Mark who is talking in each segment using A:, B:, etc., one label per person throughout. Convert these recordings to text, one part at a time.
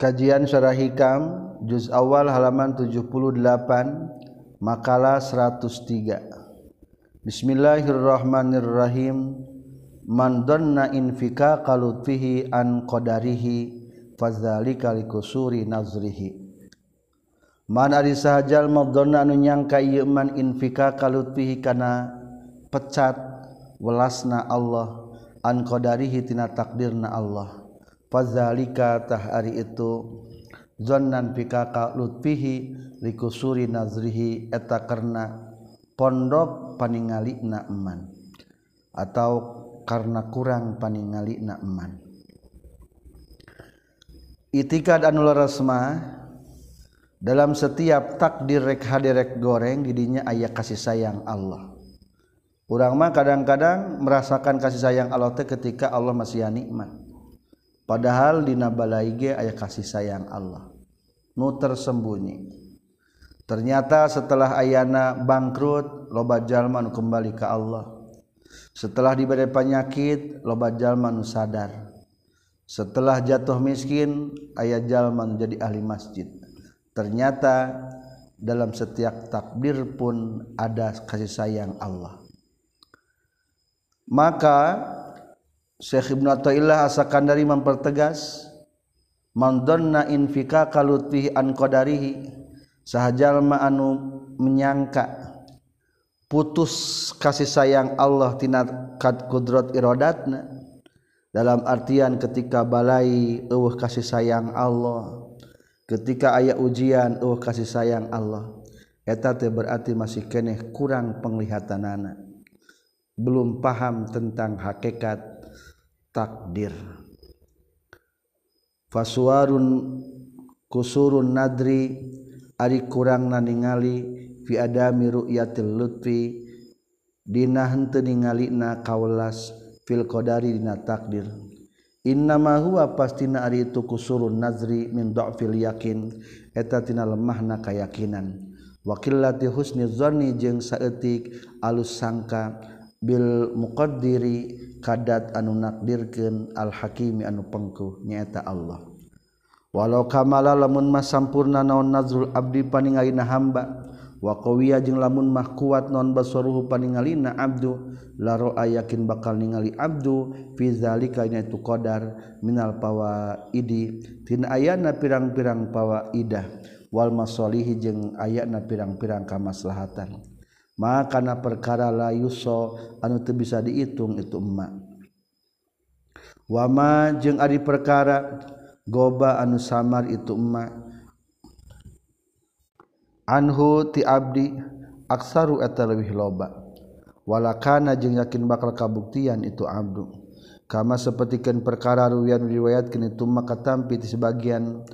A: Kajian Syarah Hikam juz awal halaman 78 makalah 103 Bismillahirrahmanirrahim. Man dhanna infika kalutfihi an qadarihi fadzalika likusuri nazrihi. Man ari sahajal madhanna anu nyangka ieu man infika kalutfihi kana pecat welasna Allah an qadarihi tina takdirna Allah. Fazzalikatah hari itu zonan pikaka lutfihi likusuri nazrihi eta karena pondok paningali nakman atau karena kurang paningali nakman itikad anul rasma dalam setiap takdir rek hadirek goreng didinya ayat kasih sayang Allah. Urang mah kadang-kadang merasakan kasih sayang Allah teh ketika Allah masih nikmat padahal di nabalaige aya kasih sayang Allah. Nu tersembunyi. Ternyata setelah ayana bangkrut loba jalma nu kembali ke Allah. Setelah diberi penyakit loba jalma nu sadar. Setelah jatuh miskin ayat jalma menjadi ahli masjid. Ternyata dalam setiap takdir pun ada kasih sayang Allah. Maka Syekh Ibn Atta'illah asakan dari mempertegas Mandonna infika kalutih an qadarihi sahajalma anu menyangka putus kasih sayang Allah tina kad kudrat irodatna dalam artian ketika balai eueuh kasih sayang Allah. Ketika ayat ujian eueuh kasih sayang Allah. Eta teh berarti masih keneh kurang penglihatanana. Belum paham tentang hakikat takdir. Faswarun kusurun nadri ari kurang ningali fi adami ru'yatil lutfi dina henteu ningalina kaulas fil qadari dina takdir. Innama huwa pastina ari itu kusurun nazri min dhafil yakin eta tina lemahna kayakinan. Wakillati husni dzanni jeung saeutik alus sangka bil muqaddiri kadat anu nakdirkeun al hakimi anu pengku nyaeta Allah. Walau kamala lamun mah sampurna naon nazrul abdi paningalina hamba wa qawiya jeung lamun mah kuat naon basaruhu paningalina abdu la ayakin bakal ningali abdu fi zalika itu qadar minal pawaidi tin ayana pirang-pirang pawaidah wal masalihi jeung ayana pirang-pirang kamaslahatan. maka na perkara layuso anu teu bisa dihitung itu emak wama jeung ari perkara goba anu samar itu emak anhu ti abdi aksaru eta leuwih loba. Walakana jeung yakin bakal kabuktian itu abdu. Kama sapertikeun perkara ruwian riwayatkeun itu maka tampi di sebagian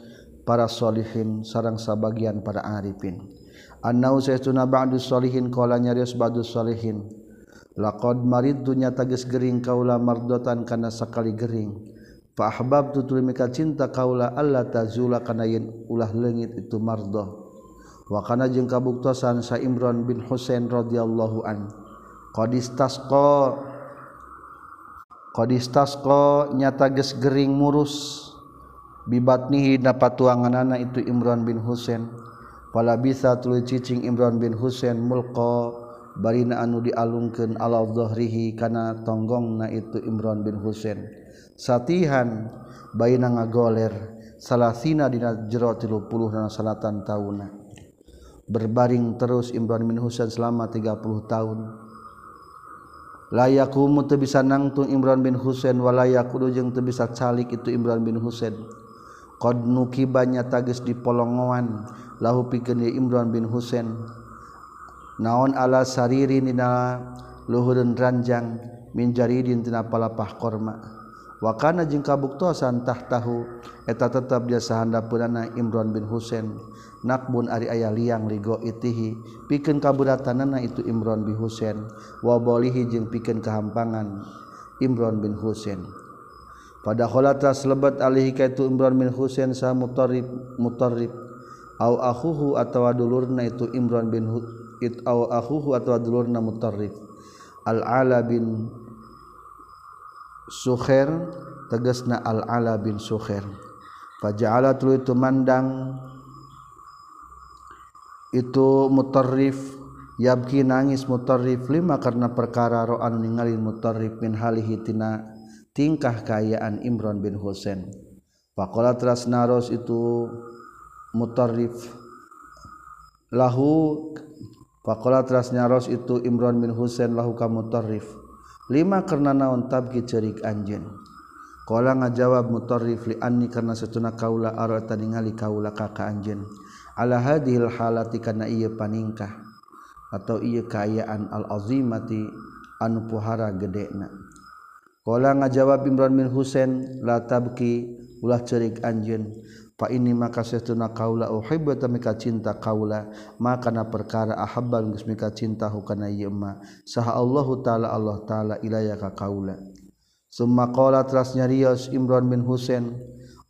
A: para solihin sarang sebagian para arifin. annau saytuna ba'du sholihin qala nyarios ba'du sholihin laqad maridtu nyata geus gering kaula mardotan kana sakali gering. Fa ahbabtu tuluy mika cinta kaula alla tazula kana yen ulah leungit itu mardo. Wa kana jeung kabuktosan sa Imran bin Husain radhiyallahu an. Qad istasqa qad istasqa nyata geus gering murus. Bibatnihi dapatuanganana itu Imran bin Husain. pala bisa tulu cicing Imran bin Husein mulko barina anu dialungkeun ala dhahrihi kana tonggongna itu Imran bin Husain. Satihan baina ngagoler salasina dina jero 30 dina salatan tauna. Berbaring terus Imran bin Husain selama 30 tahun. Layakumu teu bisa nangtung Imran bin Husain walayakudu jeung teu bisa calik itu Imran bin Husain. qad nukibannya tagis di polongoan lahu pikeun Imran bin Husain. Naon ala sariri dina luhureun ranjang min jaridin dina palapah korma. Wa kana jeung kabuktosan tahtahu eta tetap dia sahandapeunana Imran bin Husain. Nakbun ari aya liang ligo itihi pikeun kaburatanana itu Imran bin Husain. Wa bolihi jeung pikeun kahampangan Imran bin Husain. Pada kholatas lebat alihika itu Imran bin Husain sa mutarib mutarib. Au akhuhu atawa dulurna itu Imran bin it au akhuhu atawa dulurna mutarib. Al ala bin Sukhair tegasna al ala bin Sukhair. Faala itu mandang itu mutarrif yabki nangis mutarrif lima karena perkara roan ningali mutarrif min halihitina tingkah kayaan Imran bin Husain? Pakola teras naros itu mutarrif lahu. Pakola teras naros itu Imran bin Husain lahu ka mutarrif. Lima karena naon tabki cerik anjeun? Kala ngajawab mutarrif li anni karena satuna kaula arata ningali kaula ka anjeun. Ala hadhil halati kana ieu paningkah? Atau ieu kayaan al azimati anu puhara gedena? Kala ngajawab Imran bin Husain la tabki ulah cerik anjeun. Fa ini maka satuna kaula uhibbu tamika cinta kaula maka na perkara ahabban geus mika cinta hukana ieu ma. Saha Allahu taala Allah taala ilaya ka kaula. Summa qala teras nyarios Imran bin Husain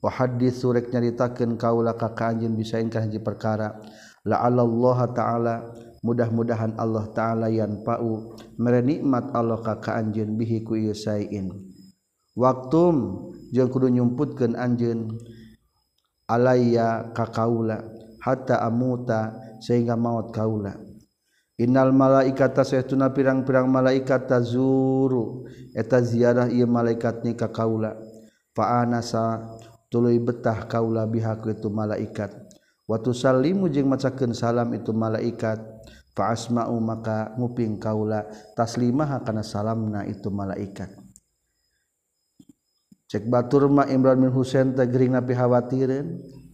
A: wa hadits surek nyaritakeun kaula ka ka anjeun bisa engkah hiji perkara. La Allah taala mudah-mudahan Allah ta'ala yang pau merenikmat Allah kaka anjin bihiku ysain waktu jeung kudu nyumputkan anjin aaya ka kaula hatta amuta sehingga maut kaula. Innal malaikat saytuna pirang-pirang malaikat tazuru eta ziarah ieu malaikat ni ka kaula. Fa anasa tuluy betah kaula bihaku itu malaikat. Wa tusallimu jeung macakeun salam itu malaikat fa asma'u maka nguping kaula taslimah kana salamna itu malaikat. Cek batur ma Imran bin Husain teh napi khawatireun.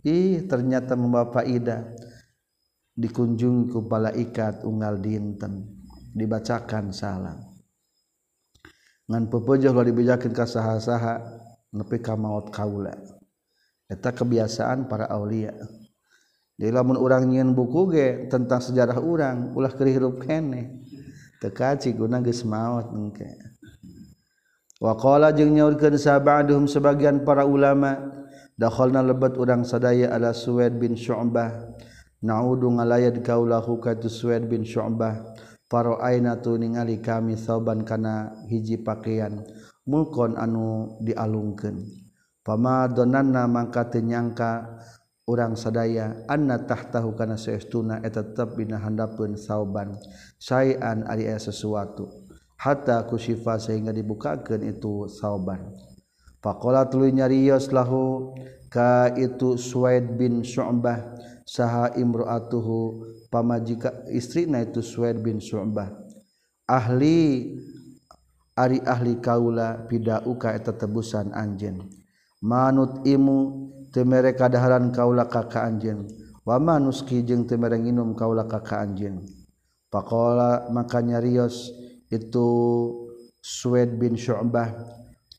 A: Ih ternyata membawa faidah. Dikunjungku pala ikat unggal dinten. Dibacakan salam. Ngan pepojoh kalau dibijakin ka saha-saha nepi ka maut kaula. Eta kebiasaan para aulia jadi lamun orang nyian buku ge tentang sejarah orang ulah kehirup kene teka ciguna geus maot engke Wa qala jeung nyaurkeun sabaduhum sebagian para ulama dakhalna lebat urang sadaya ala Suwaid bin Syu'bah naudu ngalayad kaulahu ka Suwaid bin Syu'bah aina tu ningali kami sauban kana hiji pakaian mulkon anu dialungkeun. Pama donanna mangka teu nyangka urang sadaya annatahtahu kana saestuna eta tetep bina handapkeun sauban sayan ari aya sesuatu hatta kusyifa sehingga dibukakeun itu sauban. Faqala tuluy nyarios lahu ka itu Suaid bin Syu'bah saha imra'atuhu pamajika istrina itu Suaid bin Syu'bah. Ahli ari ahli kaula pidauka eta tebusan anjeun. Manut imu temere kadaharan kaula kaka anjin wama nuski jeung temere nginum kaula kaka anjin pakola makanya rios itu Suwed bin Syu'bah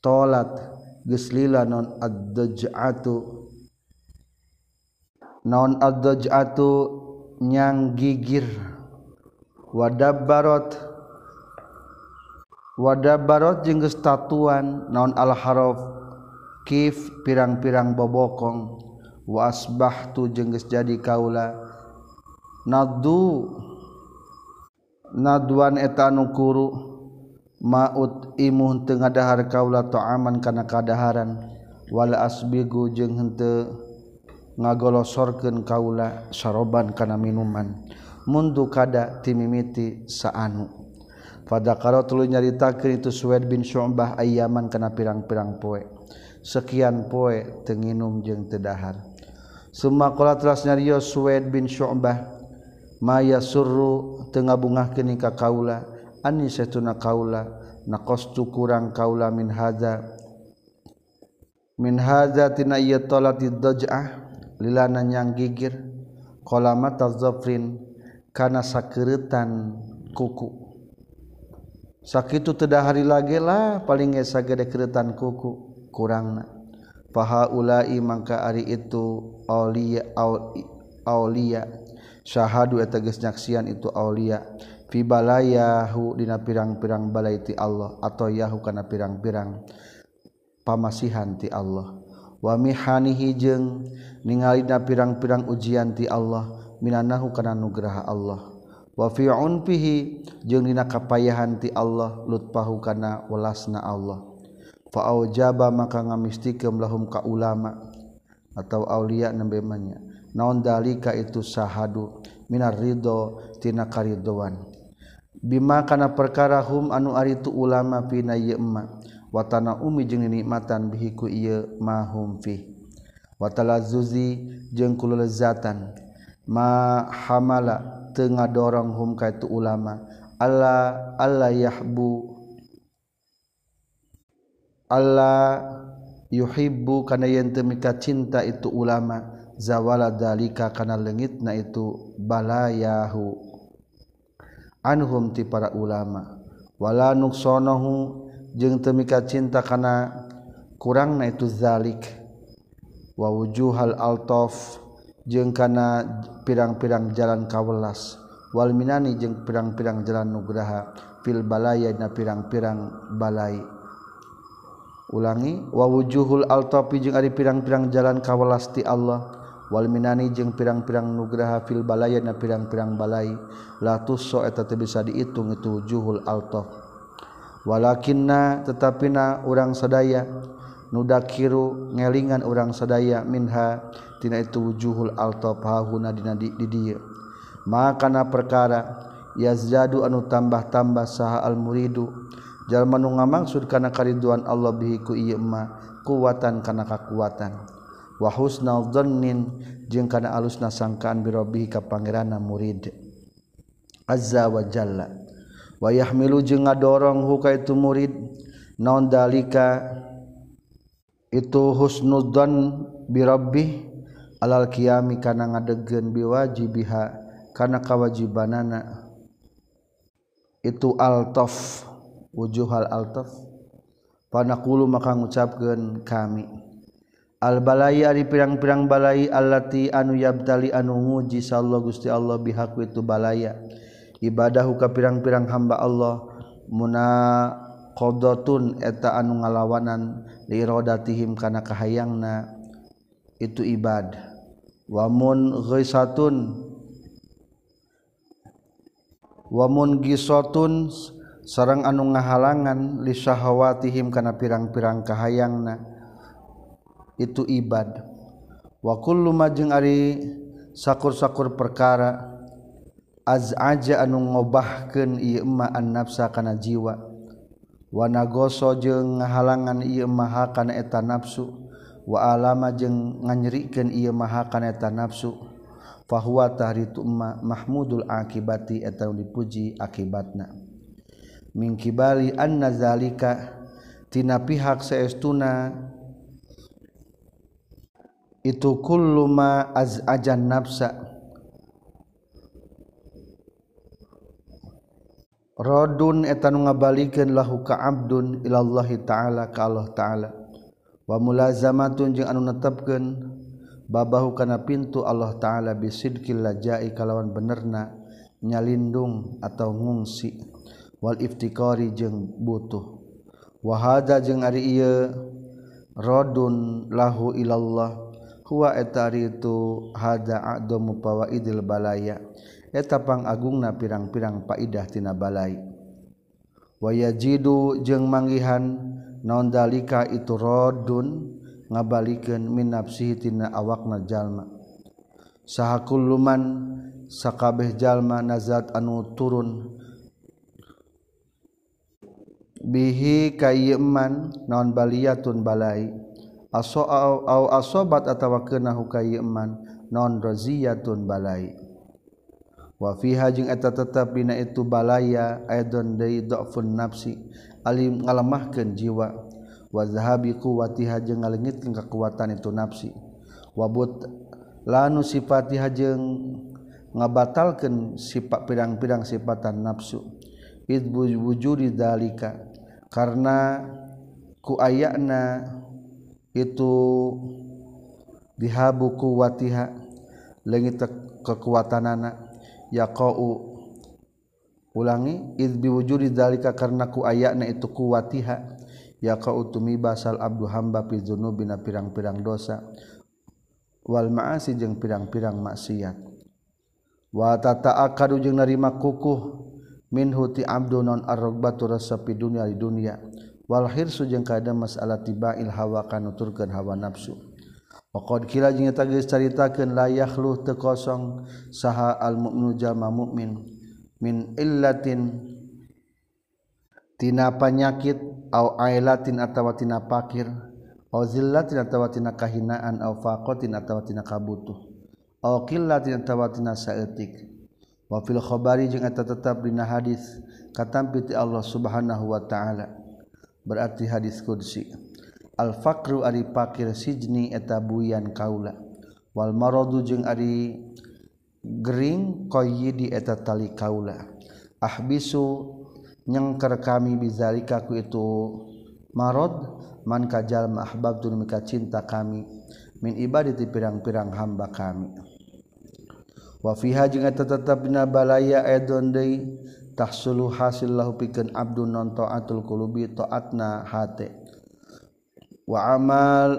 A: tolat geslila non ad-daj'atu. Non ad-daj'atu? Nyang gigir. Wadabbarot wadabbarot jeung geus tatuan. Non al-haraf? kif pirang-pirang bobokong. Wasbahtu jengges jadi kaula. Nadu naduan etanukuru maut imuh teu ngadahar kaula ta'aman kana kadaharan. Wala asbigu jeung henteu ngagolosorkeun kaula saroban kana minuman. Mundu kada timimiti saanu. Fadakara tuluy nyaritakeun itu Suwaid bin Syu'bah ayaman kana pirang-pirang poe. sekian poe tenginum jeung tedahar Suma kola telah nyario Suwed bin Syu'bah Maya surru tengah bungah kini ka kaula Ani setuna kaula Nakostu kurang kaula min hadza Min hadza tina iya tolati doj'ah Lilana nyang gigir Kola mata zofrin Kana sakirutan kuku. Sakit itu tidak hari lagi lah paling gede keretan kuku. kurang paha ulai mangka ari itu aulia aulia. Syahadu eta geus nyaksian itu aulia. Fi balayahu dina pirang-pirang balai ti Allah atau yahu kana pirang-pirang pamasihan ti Allah. Wa mihanihi jeung ningali dina pirang-pirang ujian ti Allah minanahu kana nugraha Allah. Wa fi unfihi jeung dina kapayahan ti Allah lutpahu kana welasna Allah. faau jaba maka ngamistikem lahum ka ulama atau aulia nembemanya naon dalika itu sahadu? Minar ridho tina karidoan bima kana perkara hum anu aritu ulama pina ye emma. Watana umi jeung nikmatan bihiku ieu mahum fi. Watala zuzi jeung kululezatan ma hamala teu ngadorong hum ka itu ulama. Alla alla yahbu Allah yuhibbu kana yen temika cinta itu ulama zawala dalika kana lengitna itu balayahu. Anhum ti para ulama wala nuksanahu jeung temika cinta kana kurangna itu zalik. Wa wujuhal altaf jeung kana pirang-pirang jalan kawelas. Wal minani jeung pirang-pirang jalan nugraha. Fil balaya na pirang-pirang balai. ulangi wawujuhul altopi jeung ari pirang-pirang jalan kawalasti Allah wal minani jeung pirang-pirang nugraha fil balaya na pirang-pirang balai. La tusso eta teu bisa diitung itu wujuhul altof. Walakinna tetapina urang sadaya nudakiru ngelingan urang sadaya minha tina itu wujuhul altof hahuna dina di dieu. Maka na perkara yazdadu anu tambah-tambah saha al muridu jalma nu ngamaksud kana kariduan Allah bihi ku ieu ma kuwatan kana kakuatan. Wa husnal dhannin jeung kana alusna sangkaan bi rabbih ka pangeranna murid. Azza wa jalla. Wa yahmilu jeung ngadorong hu ka itu murid. Naon dalika itu husnudzan bi rabbih. Alal qiyami kana ngadegkeun biwajibiha kana kawajibanana. Itu altaf. wujuhal altaf panakulu maka ngucapkeun kami al balai ari pirang-pirang balai allati anu yabtali anu nguji sallallahu Gusti Allah bihaku itu balaya ibadahu ka pirang-pirang hamba Allah munaqadatun eta anu ngalawanan li rodatihim kana kahayangna itu ibad wamun ghaisatun wamun gisotun sarang anu ngahalangan lisahawatihim kana pirang-pirang kahayangna itu ibad. Wa kullu majeng ari sakur-sakur perkara az aja anu ngobahkeun ieu ma an nafsa kana jiwa. Wa nagoso jeung ngahalangan ieu maha kana eta nafsu. Wa alama jeung nganyerikeun ieu maha kana eta nafsu. Fahuwa tahritu ma mahmudul akibati eta dipuji akibatna. mingkibali annazalika tina pihak seestuna itu kullu ma ajan nafsa. Rodun nu ngabalikeun lahu ka abdun ilallahi ta'ala ka Allah ta'ala. Wa mulazamatun jeung anu netepkeun babahu kana pintu Allah ta'ala bisidqil lajai kalawan benerna nyalindung atau ngungsi. wal iftiqari jeung butuh. Wahada jeung ari ieu radun lahu ilallah huwa eta itu hada a'dhamu fawaidil balaya. Eta pangagungna pirang-pirang faidah tina balai. Wayajidu jeung manggihan naon dalika itu radun ngabalikeun min nafsihi tina awakna jalma. Saha kulluman sakabeh jalma nazat anu turun bihi kayman non baliyatun balai. Aso au asobat atawa kenahu kayman non roziyatun balai. Wa fiha jeung eta tetap dina itu balaya aidon deui dhafun nafsi alim ngalemahkeun jiwa. Wa zahabi quwwatiha jeung ngalengitkeun kakuatan itu nafsi. Wa but lanu sifatiha jeung ngabatalkeun sifat pirang-pirang sifatan nafsu. Id wujudi dalika karena ku ayana itu bihabu kuwatiha lengit kekuatan anak yaqau ulangi id biwujudi dalika karena ku ayana itu kuwatiha yaqau tumi basal abdu hamba fi dzunubina pirang-pirang dosa wal ma'asi jeung pirang-pirang maksiat. Wa tata'akadu jeung narima kukuh. minhuti Abdul non arrogbatu resepi dunia di dunia. Walhir sujeng keadaan masalah tiba ilhawa kanuturkan hawa nafsu. Waqad kila jeung eta geus caritakeun la yakhluh teu kosong saha al mukminu jalma mukmin min illatin tina panyakit au ailatin atawa tina pakir au zillatin atawa tina kahinaan au faqatin atawa tina kabutuh au qillatin atawa tina saeutik. wafil khobari jeung eta tetap dina hadis. Katampi ti Allah Subhanahu wa taala. Berarti hadis qudsi al faqru ari fakir sijni eta buyan kaula. Wal maradu jeung ari gering qayyidi eta tali kaula. Ahbisu nyengker kami bizalika ku itu marad man kajal mahbab tu mika cinta kami. Min ibadati pirang-pirang hamba kami. wafiha jeung eta tetep dina balaya edon deui tahsulu hasil lahu pikeun abdu non taatul qulubi taatna hate. Wa amal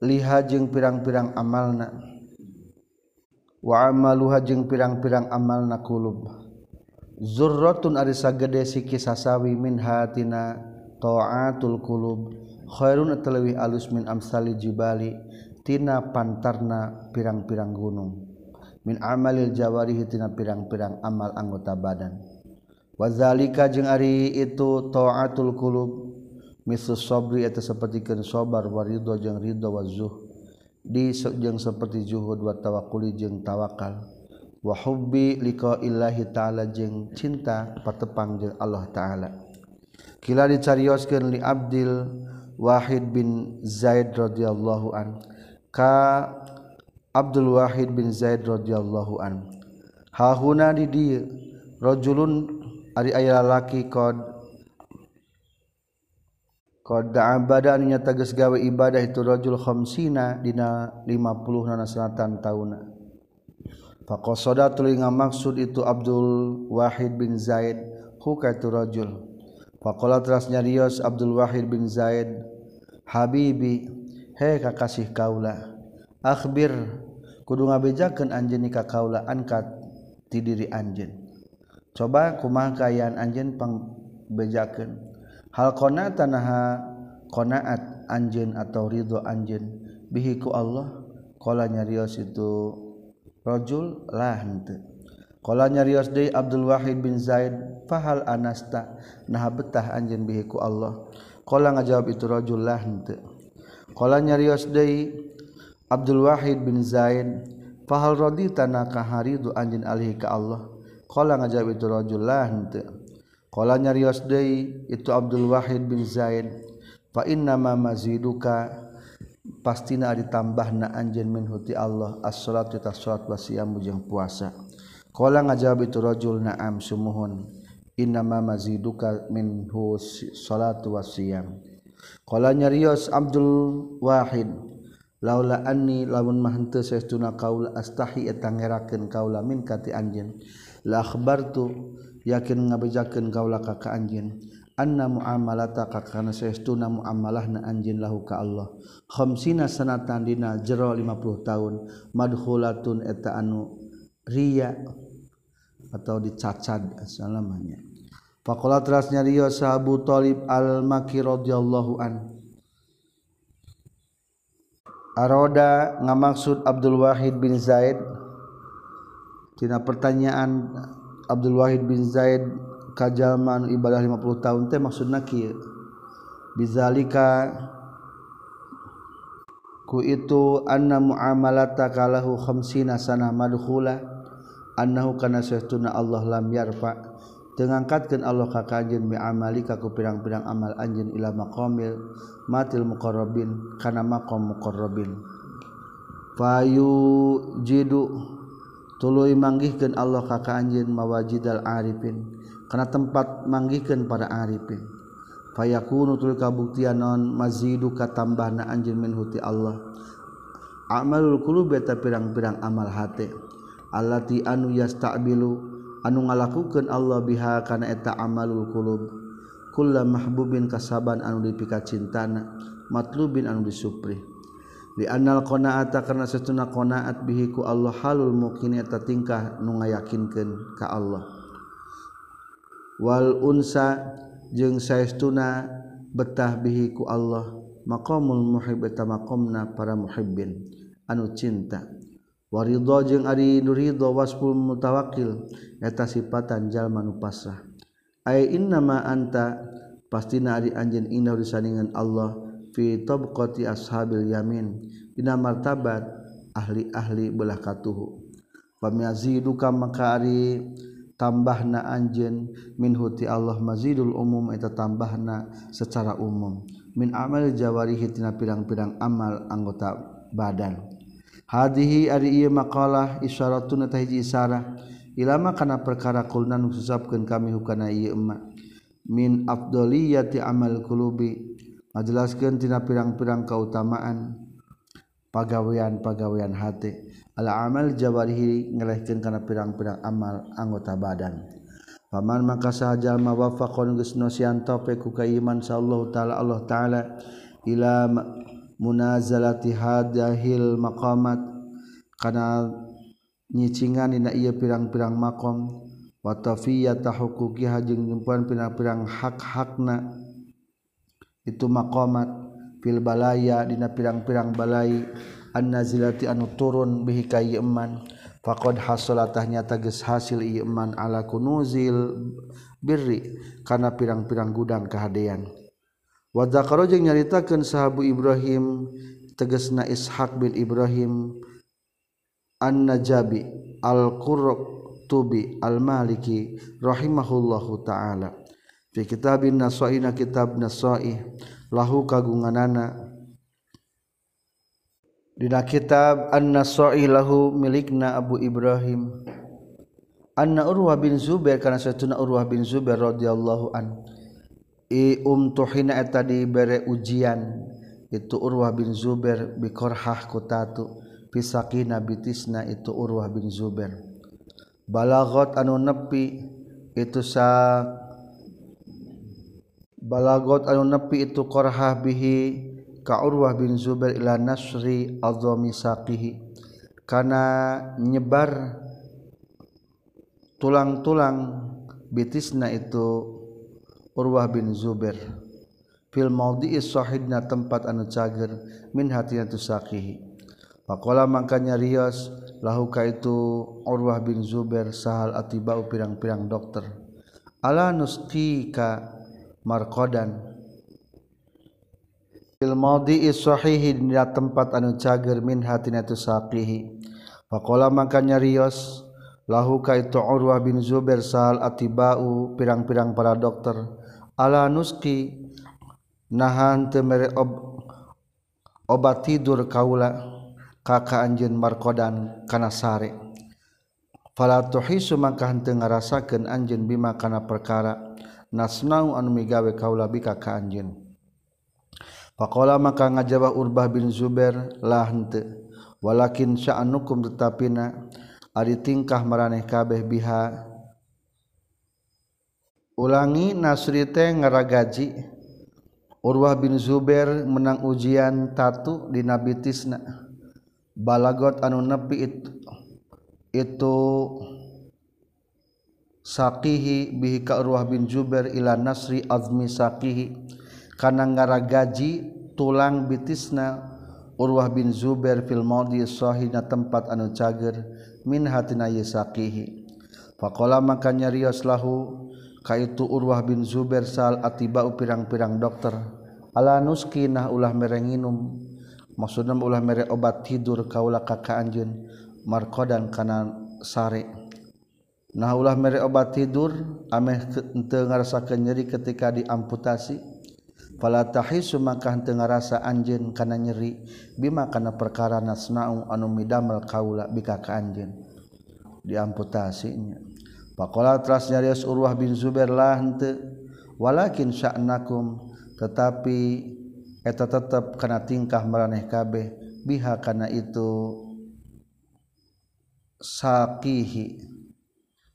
A: liha jeung pirang-pirang amalna. Wa amaluha jeung pirang-pirang amalna qulub. Zurratun ari sagede siki sasawi min hatina taatul qulub. Khairun talawi alus min amsali jibali tina pantarna pirang-pirang gunung. min amalil jawarihi tina pirang-pirang amal anggota badan. Wazalika jeung ari itu taatul qulub misal sabri eta sapertikeun sabar waridho jeung ridho wazuh di jeung seperti zuhud wa tawakkuli jeung tawakal wa hubbi liqa'illahi ta'ala jeung cinta patepang jeung Allah ta'ala. Kila dicarioskeun li abdil wahid bin zaid radhiyallahu an ka Abdul Wahid bin Zaid radhiyallahu an. Hahuna di dia rajulun ari aya laki qad badannya teges gawe ibadah itu rajul khamsina dina 50 nana selatan tahun faqasada tulinga maksud itu Abdul Wahid bin Zaid huka itu rajul. Faqala teras nyarios Abdul Wahid bin Zaid habibi he kakasih kaula akhbir kudu ngabejakeun anjeun ka kaula angkat ti diri anjeun. Coba kumaha kaayaan anjeun pangbejakeun hal qona tanaha qanaat anjeun atau ridho anjeun? Bihi ku Allah qala nyarios itu rajul lah henteu qala nyarios deui Abdul Wahid bin Zaid fahal anasta naha betah anjeun bihi ku Allah. Qala ngajawab itu rajul lah henteu qala nyarios deui Abdul Wahid bin Zaid fahal rodi tanah kaharidu anjin alih ka Allah? Qala ngajawab itu rajul lah henteu qala nyarios deui itu Abdul Wahid bin Zaid fa inna ma maziduka. Pastina ditambahna anjeun min huti Allah as-salatu ta salat wa siyamu jeung puasa. Qala ngajawab itu rajul na'am sumuhun. Inna ma maziduka min hus salatu wa siyam. Qala nyarios Abdul Wahid laula anni lamun mahante saestuna kaula astahi eta ngerakeun kaula min kati anjeun. La akhbartu yakin ngabejakeun kaula ka ka anjeun. Anna muamalata ka kana saestuna muamalahna anjeun lahu ka Allah. Khamsina sanatan dina jero 50 tahun madkhulatun eta anu riya atau dicacad asalamanya faqala terasnya Rio sahabu Talib al Maki radhiyallahu an. Aroda ngamaksud Abdul Wahid bin Zaid. Tina pertanyaan Abdul Wahid bin Zaid kajaman ibadah 50 tahun teh maksudna kieu bizalika ku itu anna muamalata kalahu khamsina sana madkhula annahu kana sayyiduna Allah lam yarfa ngangkatkan Allah kakajin miamali kaku pirang-pirang amal anjin ila maqamil matil muqarrabin kana maqam muqarrabin. Fayu jidu tuluy manggihkeun Allah ka anjin mawajidal arifin kana tempat manggihkeun para arifin. Fayakunu tuluy kabuktian non mazidu katambahna anjin min huti Allah. Amalul qulubi ta pirang-pirang amal hate. Allati anu yastaqbilu anu ngalakukeun Allah biha kana eta amalul qulub. Kullu mahbubin kasaban anu dipika cintana matlubin anu disupri li annal qanaata karena satuna qanaat bihi ku Allah halul mukin eta tingkah nu ngayakinkeun ka Allah. Wal unsa jeung saestuna betah bihi ku Allah maqamul muhib eta maqamna para muhibbin anu cinta. waridho jeung ari nuridho waspul mutawakil eta sifatan jalma nu pasrah ay innama anta pastina ari anjeun indah disaningan Allah fi tabqati ashabil yamin dina martabat ahli-ahli belah katuhu. Pamiaziduka maka ari tambahna anjeun minhu ti Allah mazidul umum eta tambahna secara umum. Min amal jawarihi tina pirang-pirang amal anggota badan. hadihi ari ieu maqalah isyaratun tahiji isarah ilama kana perkara kulna nu susapkeun kami hukana ieu emma. Min afdaliyati amal qulubi ngajelaskeun tina pirang-pirang kautamaan pagawean-pagawean hati ala amal jawarihi ngelehkeun kana pirang-pirang amal anggota badan. Paman maka sahaja mawafaqon geus nosian tope ku kaiman sallallahu taala Allah taala. Ila munazalati hadahil maqamat. Kana nyicingan dina ieu pirang-pirang maqam wa tafiyata huquqiha jeung nyumpuan pirang-pirang hak-hakna. Itu maqamat. Fil balaya dina pirang-pirang balai. Annazilati anu turun bihi ka iman faqad hasalatah nyata geus hasil iman ala kunuzil birri. Kana pirang-pirang gudang kahadean. wadzakaro jeung nyaritakeun sahabu Ibrahim tegasna Ishaq bin Ibrahim An-Najabi Al-Qurtubi Al-Maliki rahimahullahu taala. Fi kitabin nasaina kitab nasaih lahu kagunganana. Dina kitab An-Nasaih lahu milikna Abu Ibrahim. Anna Urwah bin Zubair kana satuna Urwah bin Zubair radhiyallahu anhu umtuhina eta dibere ujian. Itu Urwah bin Zubair bikorhah kutatu pisakina bitisna itu Urwah bin Zubair. Balagot anu nepi itu sa balagot anu nepi itu korhah bihi ka Urwah bin Zubair ila nasri azami saqihi. Kana nyebar tulang-tulang bitisna itu Urwah bin Zubair. Fil maudhi'i sahidna tempat anu cager min hatina tu saqihi. Faqala makanya rios lahu ka itu Urwah bin Zubair sahal atibau pirang-pirang dokter. Ala nusqika marqadan. Ilmadi iswahihi dina tempat anu cager min hatina tu saqihi. Faqala makanya rios lahu ka itu Urwah bin Zubair sal atibau pirang-pirang para dokter ala nuski nahan temere ob, obat tidur kaula kakak anjeun markodan kana sare. Fala tuhisu mangka henteu ngarasakeun anjeun bima kana perkara nasnau anu migawe kaula bika ka anjeun. Faqala maka ngajawab Urbah bin Zubair la henteu walakin sya'anukum tetapina ari tingkah maraneh kabeh biha Ulangi Nasri teh ngaragaji. Urwah bin Zubair menang ujian tatu di Nabi Tisna. Balagot anu nepi itu, itu sakihi bihi ka Urwah bin Zubair ila Nasri azmi sakihi. Karena ngara gaji tulang bitisna Urwah bin Zubair fil maudi sahina tempat anu cager min hatina yasaqihi faqala makanya rios lahu kaitu Urwah bin Zubair sal atibau pirang-pirang dokter. Ala nuskinah ulah mere nginum. Maksudna ulah mere obat tidur kaula ka anjeun. Marqadan kana sare. Nah ulah mere obat tidur ameh teu ngarasakeun nyeri ketika diamputasi. Fala tahisu maka teu ngarasa anjeun kana nyeri. Bima kana perkara nasnau anu midamel kaula bika ka anjeun. Diamputasinya. Pakola teras nyarius Urwah bin Zubair lah henteu walakin sya'nakum tetapi eta tetep kana tingkah maraneh kabeh biha kana itu saqihi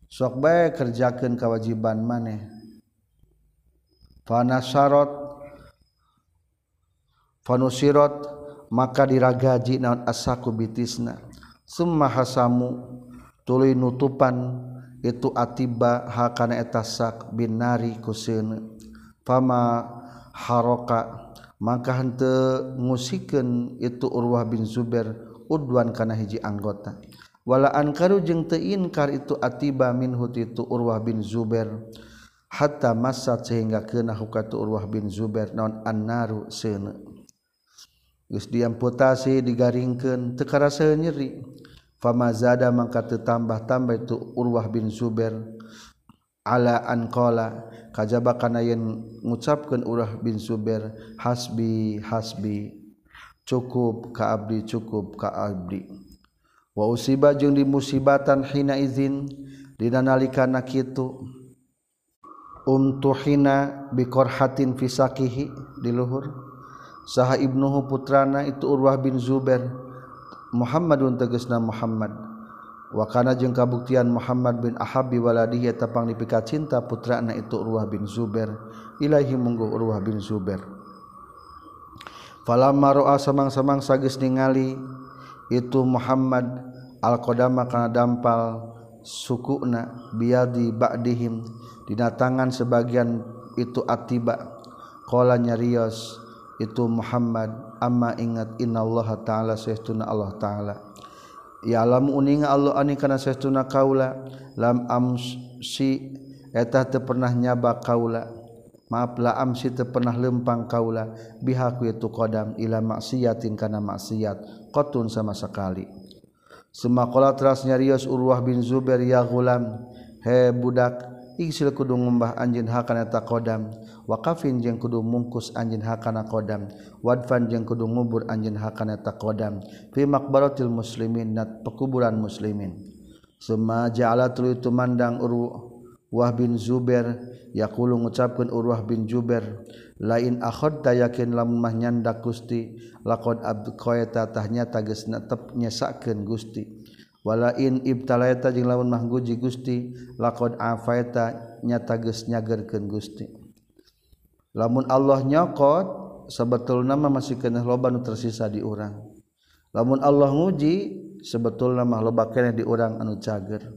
A: sok bae kerjakeun kewajiban maneh. Fanasarot fanusirot maka diragaji naon asaku bitisna. Summa hasamu tuluy nutupan itu atiba hakana etasak binari kuseun. Fama haroka maka henteu ngusikeun itu Urwah bin Zubair udwan kana hiji anggota. Wala ankaru jeung teu inkar itu atiba minhu itu Urwah bin Zubair hatta masat sehingga kena hukatu Urwah bin Zubair non annaru seuneu geus diamputasi digaringkeun teu karasa nyeri. Fama zada mangka tambah-tambah itu urwah bin Zuber ala an qala kajaba kana yen ngucapkeun urah bin Zubair hasbi hasbi cukup ka abdi cukup ka abdi. Wa usiba jeung di musibatan hina izin dina nalikana kitu. Umtuhina bi qarhatin fi sakihi di luhur. Saha ibnuhu putrana itu urwah bin Zubair Muhammadun tegasna Muhammad. Wakana jeung kabuktian Muhammad bin Ahabi waladihi tapang dipika cinta putrana itu Urwah bin Zubair. Ilahi munggu Urwah bin Zubair. Falamma ra'a samang-samang sagis ningali itu Muhammad al-qadama kana dampal sukuna biadi ba'dihim dina tangan sebagian itu atiba. Qala nyarios itu Muhammad amma ingat innallaha ta'ala sayyiduna Allah ta'ala. Ya alam uninga Allah ani kana saestuna kaula. Lam amsi eta teu pernah nyaba kaula. Maaf la amsi teu pernah lempang kaula. Bihaku itu qadam ila maksiatin kana maksiat. Qatun sama sekali. Semakala teras nyarios Urwah bin Zubair ya gulam he budak iksil kudu ngumbah anjeun hakana ta qadam wakafin jeung kudu mungkus anjin hakana kodam. Wadfan jeung kudu ngubur anjin hakana takodam fi makbaratil muslimin nat pekuburan muslimin. Summa ja'ala tuluy tumandang Urwah bin Zubair yaqulu ngucapkeun Urwah bin Zubair lain akhadta yakin lamun mah nyandak Gusti laqad abqaita tahnya tagesna tep nyesakeun Gusti. Walain ibtalaita jeung lamun mah guji Gusti laqad afaita nyata geus nyagerkeun Gusti. lamun Allah nyokot sebetul nama masih kena loba nu tersisa di urang. Lamun Allah nguji sebetul nama loba kena di urang anu cager.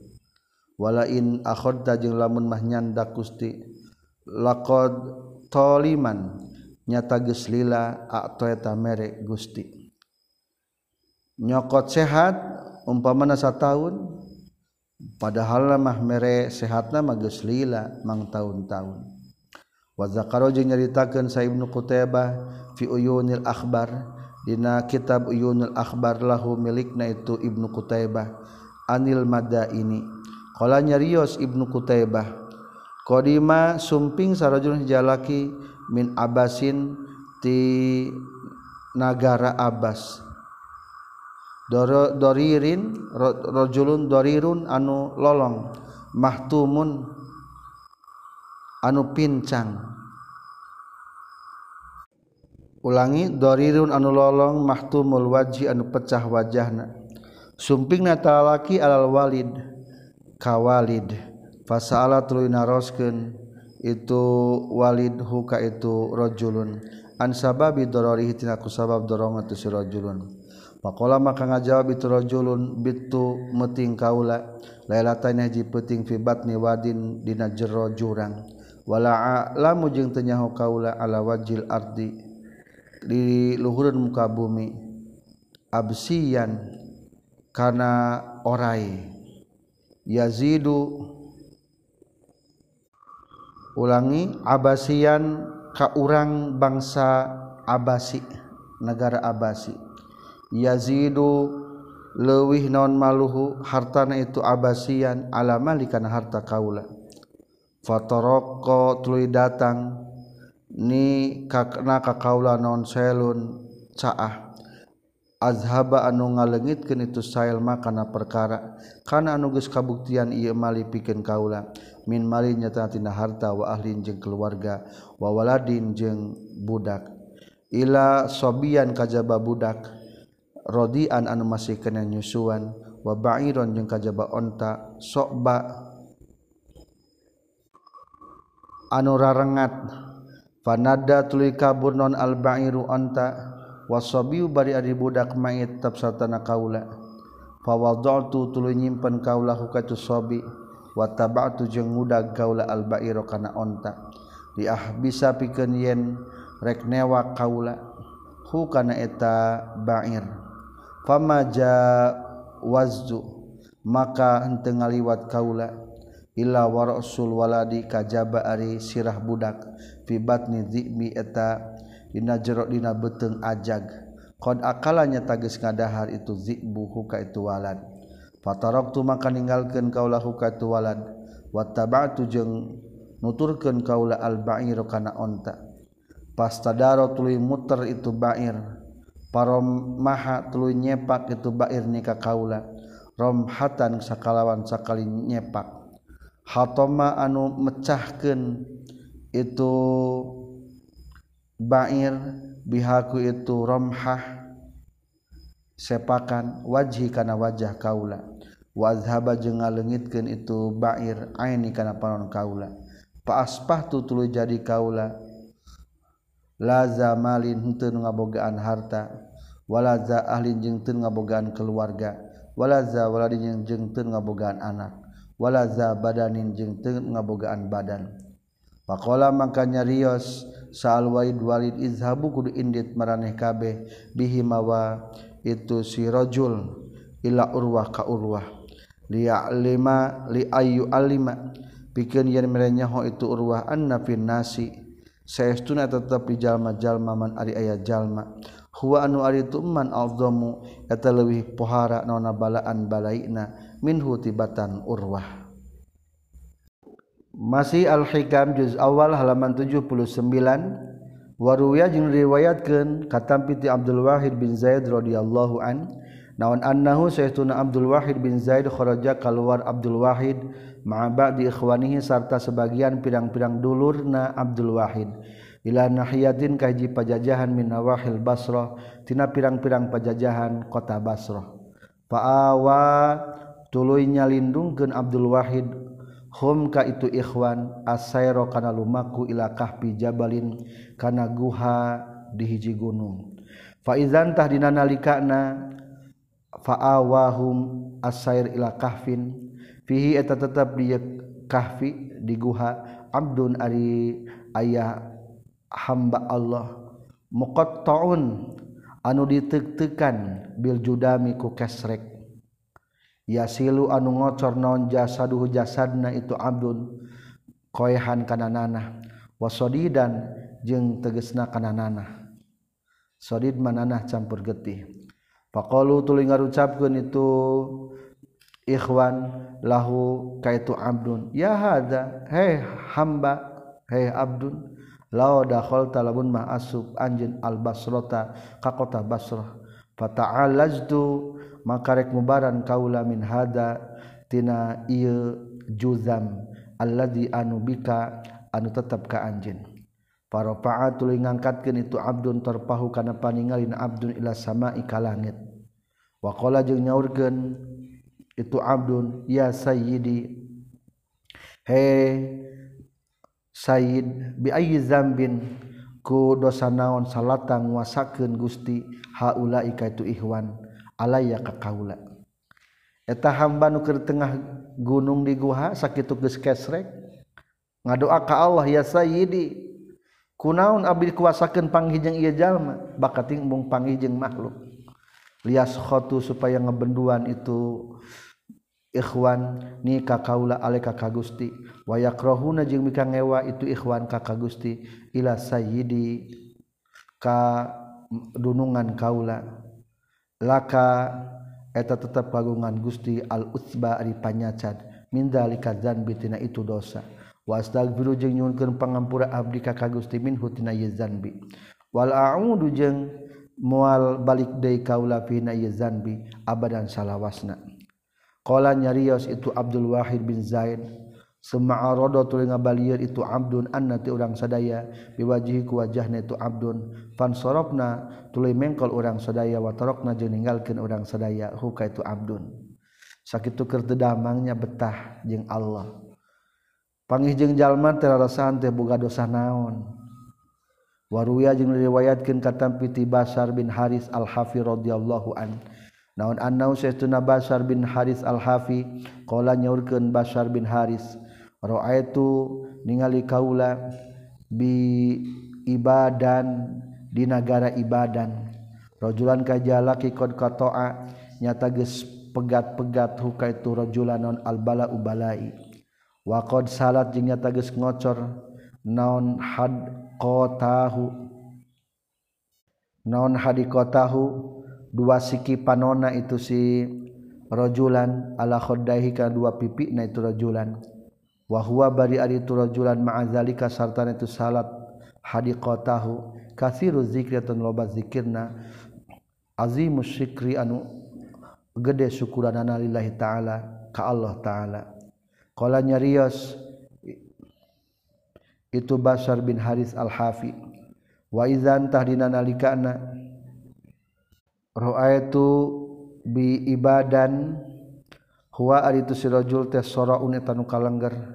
A: Walain akhodta jeung lamun mah nyanda gusti laqad toliman nyata geus lila atoeta mere gusti. Nyokot sehat umpamana sataun padahal mah mere sehatna mah geus lila mang tahun-tahun wazakaro jeung nyaritakeun sa Ibnu Qutaybah fi uyunil akhbar. Dina kitab uyunil akhbar lahu milikna itu Ibnu Qutaybah anil madaini. Qala nyarios Ibnu Qutaybah qadima sumping sarajulun jalaki min Abbasin ti nagara Abbas doririn rajulun dorirun anu lolong mahtumun anu pincang. Ulangi dorirun anu lolong mahtumul waji anu pecah wajahna. Sumping natalaki alal walid kawalid. Fasaala tuluy naroskeun itu walid huka itu rajulun an sababi dararihi tina ku sabab dorong itu si rajulun faqala maka ngajawab itu rajulun bitu meting kaula. Lailatan haji peuting fi batni wadin dina jero jurang. wala lamu jeung tenyahu kaula ala wajil ardi di luhureun muka bumi. Absiyan kana orai. Yazidu. Ulangi abasian ka urang bangsa abasi negara abasi. Yazidu leuwih naon maluhu hartana itu abasian ala malikana harta kaula. fatoroko tuluy datang ni kakna kakaula non selun caah. Azhaba anu ngalengitkeun itu sail makana perkara kana anu geus kabuktian ieu mali pikeun kaula. Min mali nyata tina harta wa ahlin jeung keluarga wa waladin jeung budak. Ila sobian kajaba budak rodian anu masih kena nyusuan wa ba'iron jeung kajaba onta sokba rarengat. Fanada tuli kabur non al-bairu anta wasabiu bari ari budak mayit tab satana kaula. Fawadatu tuluy nyimpen kaula hukatu sabi wa tabatu jeung ngudag kaula al-bairu kana onta. Di ah bisa pikeun yen reknewa kaula hukana eta ba'ir. Famaja wazzu maka henteu ngaliwat kaula illa warasul waladi kajaba ari sirah budak. Fi batni dhimi eta dina jero dina beteng ajag. Qad akalanya tagis ngadahar itu zikbu huka itu walad. Fataraktu maka ninggalkeun kaula huka itu walad. Wattaba'tu jeung nuturkeun kaula al ba'ir kana onta. Pastadaro tuluy muter itu ba'ir. Parom maha tuluy nyepak itu ba'ir nika kaula romhatan sakalawan sakali nyepak. hatoma anu mecahkan itu bair bihaku itu romhah sepakan wajhi kana wajah kaula. Wazhaba jeung ngalengitkeun itu bair aini kana panon kaula. Pa aspah tu tuluy jadi kaula. Laza malin henteu ngabogaan harta. Walaza ahlin jeung teu ngabogaan keluarga. Walaza waladin jeung teu ngabogaan anak. walaza badanin jeung teu ngabogaan badan. Pakola maka nyarios saal Waid Walid izhabu kudu indit maraneh kabeh bihi mawa itu si rajul ila urwah ka urwah. Lima li ayu alima. Pikeun yen merenya ho itu urwah anna fin nasi. Saestuna tetep di jalma-jalma man ari aya jalma. Huwa anu ari tu man alzamu eta leuwih pohara nona balaan balaina. minhu tibatan urwah. Masih al-hikam juz awal halaman 79 waruya jeung riwayatkeun katampi ti Abdul Wahid bin Zaid radhiyallahu an naon annahu sayyiduna Abdul Wahid bin Zaid kharaja keluar Abdul Wahid ma'a ba'di ikhwanihi sarta sebagian pirang-pirang dulurna Abdul Wahid. Ila nahiyatin kahiji pajajahan min nawahil Basrah tina pirang-pirang pajajahan kota Basrah. Fa'awa tuluy nyalindungkeun Abdul Wahid hum ka itu ikhwan asairo kana lumaku ila kahfi jabalin kana guha di hiji gunung. Fa idzan tahdina nalikana fa awahum asair ila kahfin fihi eta tetap di kahfi di guha abdun ari ayah hamba Allah. Muqattaun anu ditektekan bil judami ku kesrek. yasilu anu ngocor naon jasaduhu jasadna itu abdun koehan kana nanah wasodidan jeung tegesna kana nanah sodid mananah campur getih. Faqalu tuluy ngarucapkeun itu ikhwan lahu kaitu abdun ya hada hei hamba hei abdun lao dakhol talabun mah asub anjeun al basrata ka kota basrah. Fata'alaztu makarek mubaran kaula min hada tina ieu juzam alladzi anu bika anu tetap ka anjeun Paropa'a ngangkatkeun itu abdun terpahu kana paningalin abdun ila sama'i ka langit. Wa qala jeung nyaurkeun itu abdun ya sayyidi he sayyid bi ayyi zambin ku dosa naon salatang wasakeun Gusti haulaika itu ihwan alaya ka kaula. Eta hamba nu keur tengah gunung di guha sakitu geus kesrek ngadoa ka Allah ya sayyidi kunaon abdi kuasakeun panghijeng ieu jalma? Bakating mung panghijeng makhluk. Lias khotu supaya ngebenduan itu ikhwan ni ka kaula ale ka ka Gusti. Wa yakrahuna jeung mika ngewa itu ikhwan ka ka Gusti ila sayyidi ka dunungan kaula. laka eta tetap kagungan Gusti al-utsba ari panyacad mindalika dzanbi tina itu dosa. Wastaghfiru jeung nyuhunkeun pangampura abdi ka ka Gusti min hutina ieu wal a'udu jeung mual balik deui kaula fi na dzanbi abadan salawasna. Qala nyarios itu Abdul Wahid bin Zaid. Semarodo tuli ngabalir itu Abdun annati urang sadaya biwajihi ku wajahna itu Abdun. Pansorokna tuli mengkol urang sadaya watarokna jeung ninggalkeun urang sadaya huka itu Abdun. Sakitu keur tedamangnya betah jeung Allah. Pangih jeung jalma teu rasaan teh boga dosa naon. Waruya jeung riwayatkeun katampi ti Basar bin Haris Al-Hafi radhiyallahu an. Naon annau sayyiduna Basar bin Haris Al-Hafi? Qala nyaurkeun Basar bin Haris raaitu ningali kaula bi ibadan di negara ibadan. Rojulan kajala qad qata'a nyata ges pegat-pegat huka itu rojulan non albala ubalai. Wa salat jeung nyata geus ngocor naon had qatahu naon hadikotahu dua siki panona itu si rojulan ala khoddahi ka dua pipi na itu rojulan. wahwa bari ari turajulan ma'azalika sartan itu salat hadiqatahu. Kathiru zikri atau loba zikirna azimu syikri anu gede syukuranana lillahi ta'ala ka Allah ta'ala. Qala nyarios itu Basar bin Haris al-Hafi wa idzan tahdina nalikana ra'aitu bi ibadan huwa aritu sirajul teh sora nu kalengger.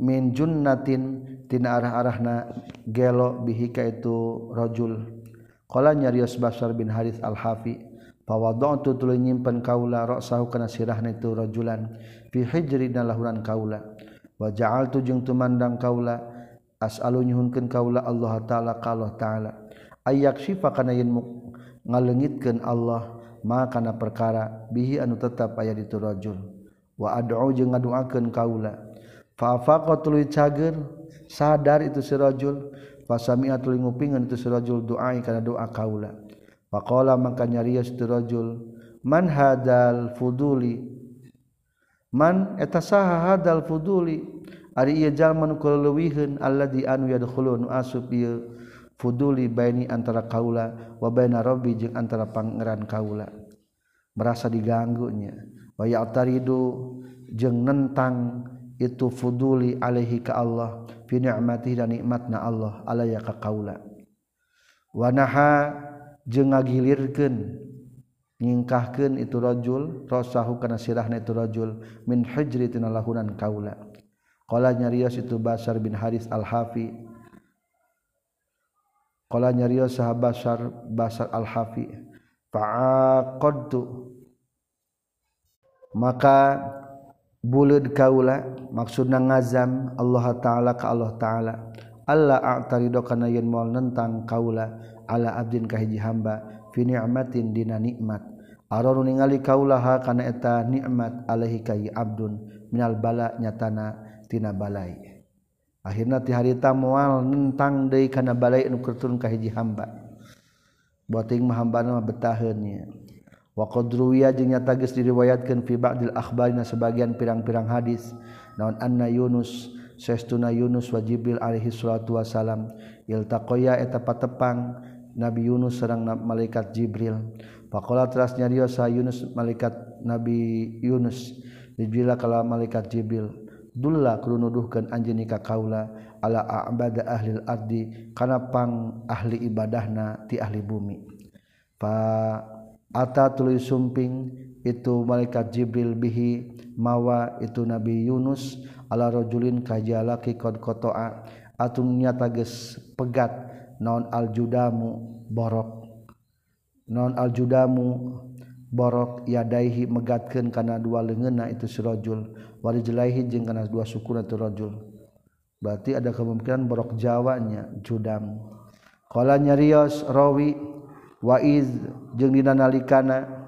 A: min junnatin tina arah-arahna gelo bihika itu rajul qala nyarios Basar bin harits al-Hafi pawadatu tuluy nyimpen kaula ra'sahu kana sirahna itu rajulan fi hijri lahuran kaula. Wa ja'altu jeung tumandang kaula as'alu nyuhunkeun kaula Allah taala ka Allah taala. Ayak syifa kana yen ngalengitkeun Allah ma kana perkara bihi anu tetap aya ditu rajul wa ad'u jeung ngaduakeun kaula fafaqatul cager sadar itu si rajul. Fasami'a tuluy ngupingan itu si rajul. Doa kana doa kaula. Faqala maka nyarios tu rajul man hadal fuduli? Man eta saha hadal fuduli? Ari ieu jalma nu kaleuwiheun alladzi anu yadkhulun asub ieu fuduli baini antara kaula wa baina rabbi jeung antara pangeran kaula. Merasa diganggunya. Wa ya'taridu jeung nentang itu fuduli alaihi ka Allah fi ni'mati dan nikmatna Allah alaya ka kaula wanaha jeung ngagilirkeun nyingkahkeun itu rajul rasahu kana sirahna itu rajul min hijri tina lahunan kaula qala nyarios itu Basar bin Haris al-Hafi. Qala nyarios sahabat Basar Basar al-Hafi fa'aqadtu. Maka bulud kaula maksudna ngazam Allah taala ka Allah taala. Allah a'tarido kana yen moal nentang kaula ala abdin ka hiji hamba fi ni'matin dina nikmat. Aror ningali kaula ha kana eta nikmat alaihi ka abdun minal bala nyatana tina balai. Akhirna ti harita moal nentang deui kana balai nu kurtun ka hiji hamba. Boting mah hamba mah betaheunnya waqadruwiya jeung nyata geus diriwayatkeun fi ba'dil akhbarina sebagian pirang-pirang hadis. Naon anna Yunus saestuna Yunus wa Jibril alaihi salatu wasalam iltaqaya eta patepang Nabi Yunus sareng malaikat Jibril. Faqala teras nyarios Yunus malaikat Nabi Yunus Jibril kala malaikat Jibril dulla kudu nuduhkeun anjeun ka kaula ala a'bada ahli ardi kana pang ahli ibadahna ti ahli bumi. Fa Ata tuluy sumping itu malaikat Jibril bihi mawa itu Nabi Yunus ala rajulin kajalaki kod qata'a atun nyata geus pegat non aljudamu borok. Non aljudamu borok yadaihi megatkeun karena dua leungeunna itu serojul rajul warijlaihi jeung kana dua suku itu rojul. Berarti ada kemungkinan borok jawanya judam qala nyarios rawi waiz jeung dina nalikana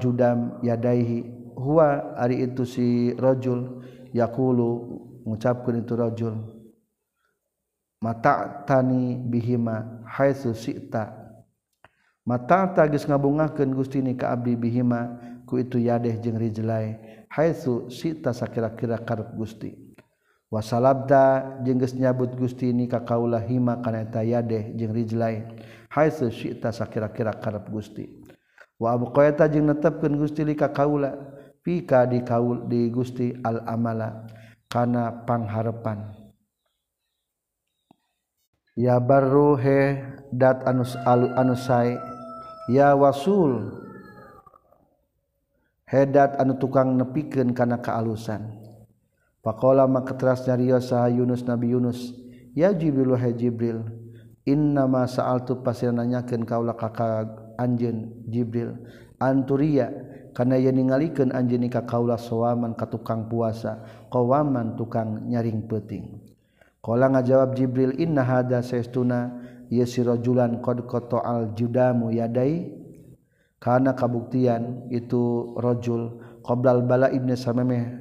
A: judam yadaihi huwa ari itu si rajul? Yaqulu ngucapkeun itu rajul. Mata tani bihima haitsu sita mata tagis ngabungahkeun Gusti ni ka abdi bihima ku itu yadeh jeung rijlai haitsu sita sakira-kira karep Gusti. Wasalabda jeung geus nyabut Gusti ni ka kaula hima kana eta yadeh jeung rijlai. haitsuita sakira-kira karep Gusti. Wa abqaita jeung netepkeun Gusti lika kaula pika di kaul di Gusti al amala kana pangharepan ya barruhe dat anus alu anusai ya wasul hedat anu tukang nepikeun kana kaalusan. Pakola maka teras nyarios Yunus Nabi Yunus ya Jibril hai Jibril inna ma sa'altu pasir nanyakeun kaula kakak anjeun Jibril. Anturia kana yang ningalikeun anjeun ka kaula sawaman ka tukang puasa qawaman tukang nyaring peuting. Kala ngajawab Jibril inna hada saestuna ya sirajulan qad al judamu yadai karena kabuktian itu rojul qoblal bala ibnu samemeh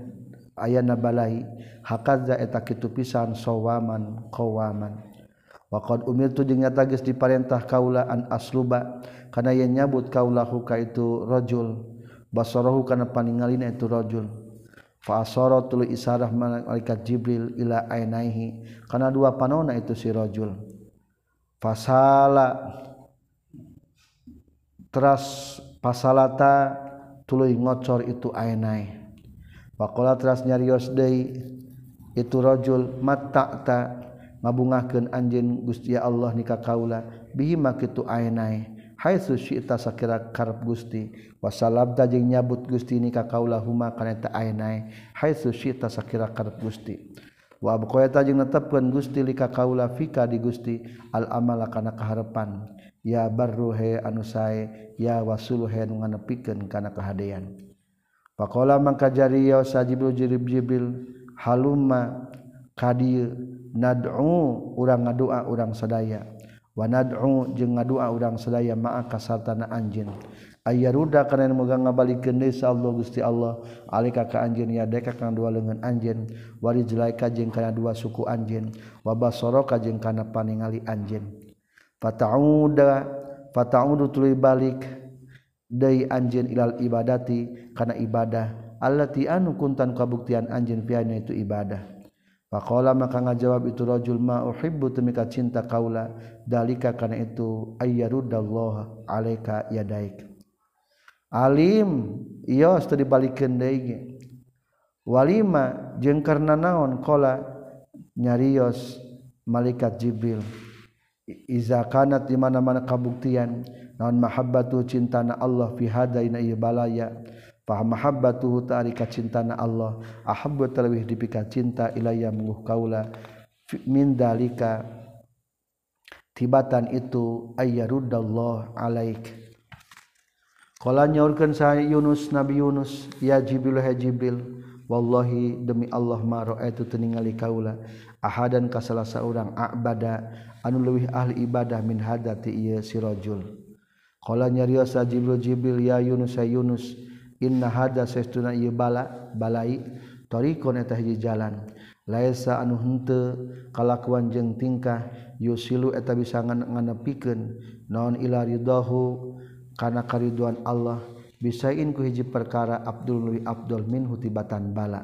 A: ayana balai hakadza eta kitu pisan sawaman qawaman. Waqad umirtu jeung tagis diparentah kaulaan asluba kana yen nyabut kaulahu ka itu rajul basarahu kana paningalina itu rajul. Fa asara isarah malaikat jibril ila ainaihi kana dua panona itu si rajul. Fasala teras pasalata tuluy ngocor itu ainai. Pakola teras nyarios deui itu rajul matta mabungahkeun anjeun Gusti Allah nikah kaula bihi makitu ainai haitsu syi'ta sakira karep Gusti. Wasalabda jeung nyabut Gusti nikah kaula huma kana eta ainai haitsu syi'ta sakira karep Gusti. Wa abqaita jeung netepkeun Gusti lika kaula fika di Gusti al amala kana kaharepan. Ya barruhe anu sae ya wasuluhe nu nganepikeun kana kahadean. Pakola mangka jariyo sajibul jirib jibil halumma kadieu nad'u urang ngadua urang sadaya. Wa nad'u jeung ngadua urang sadaya ma'a kasartana anjeun. Aya ruda kana moga ngabalikeun deui sa Allah Gusti Allah. Alika ka anjeun ya deka kana dua leungeun anjeun. Warijlaika jeung kana dua suku anjeun. Wa basaraka jeung kana paningali anjeun. Fatauda fataudu tuluy balik deui anjeun ilal ibadati kana ibadah allati anu kuntan kabuktian anjeun pianya itu ibadah. Pakola maka ngajawab itu rajul ma uhibbu temika cinta kaula dalika karena itu ayyarudallaha alaika yadaik. Alim iya teu dibalikeun deui. Walima jeung karena naon kola nyarios malaikat Jibril. Iza kanat di mana-mana kabuktian naon mahabbatu cintana Allah fi hadaina balaya fa mahabbatuhu ta'rika cintana Allah. Ahabbu talwih dipika cinta ilayya munguh kaula. Min dalika tibatan itu ayyarudallah alaik. Qala nyaurkeun sa Yunus Nabi Yunus ya Jibril ha Jibril wallahi demi Allah ma ra'aitu teningali kaula. Ahadan ka salah saurang abada anu leuwih ahli ibadah min hadati ieu si rajul nyariosa jibril jibil ya Yunus Yunus inna hada saestuna ieu bala balai tariqon eta hiji jalan. Laisa anu henteu kalakuan jeung tingkah yusilu eta bisa nganepikeun naon ila ridahu kana kariduan Allah. Bisain ku hiji perkara Abdul Nabi Abdul min hutibatan bala.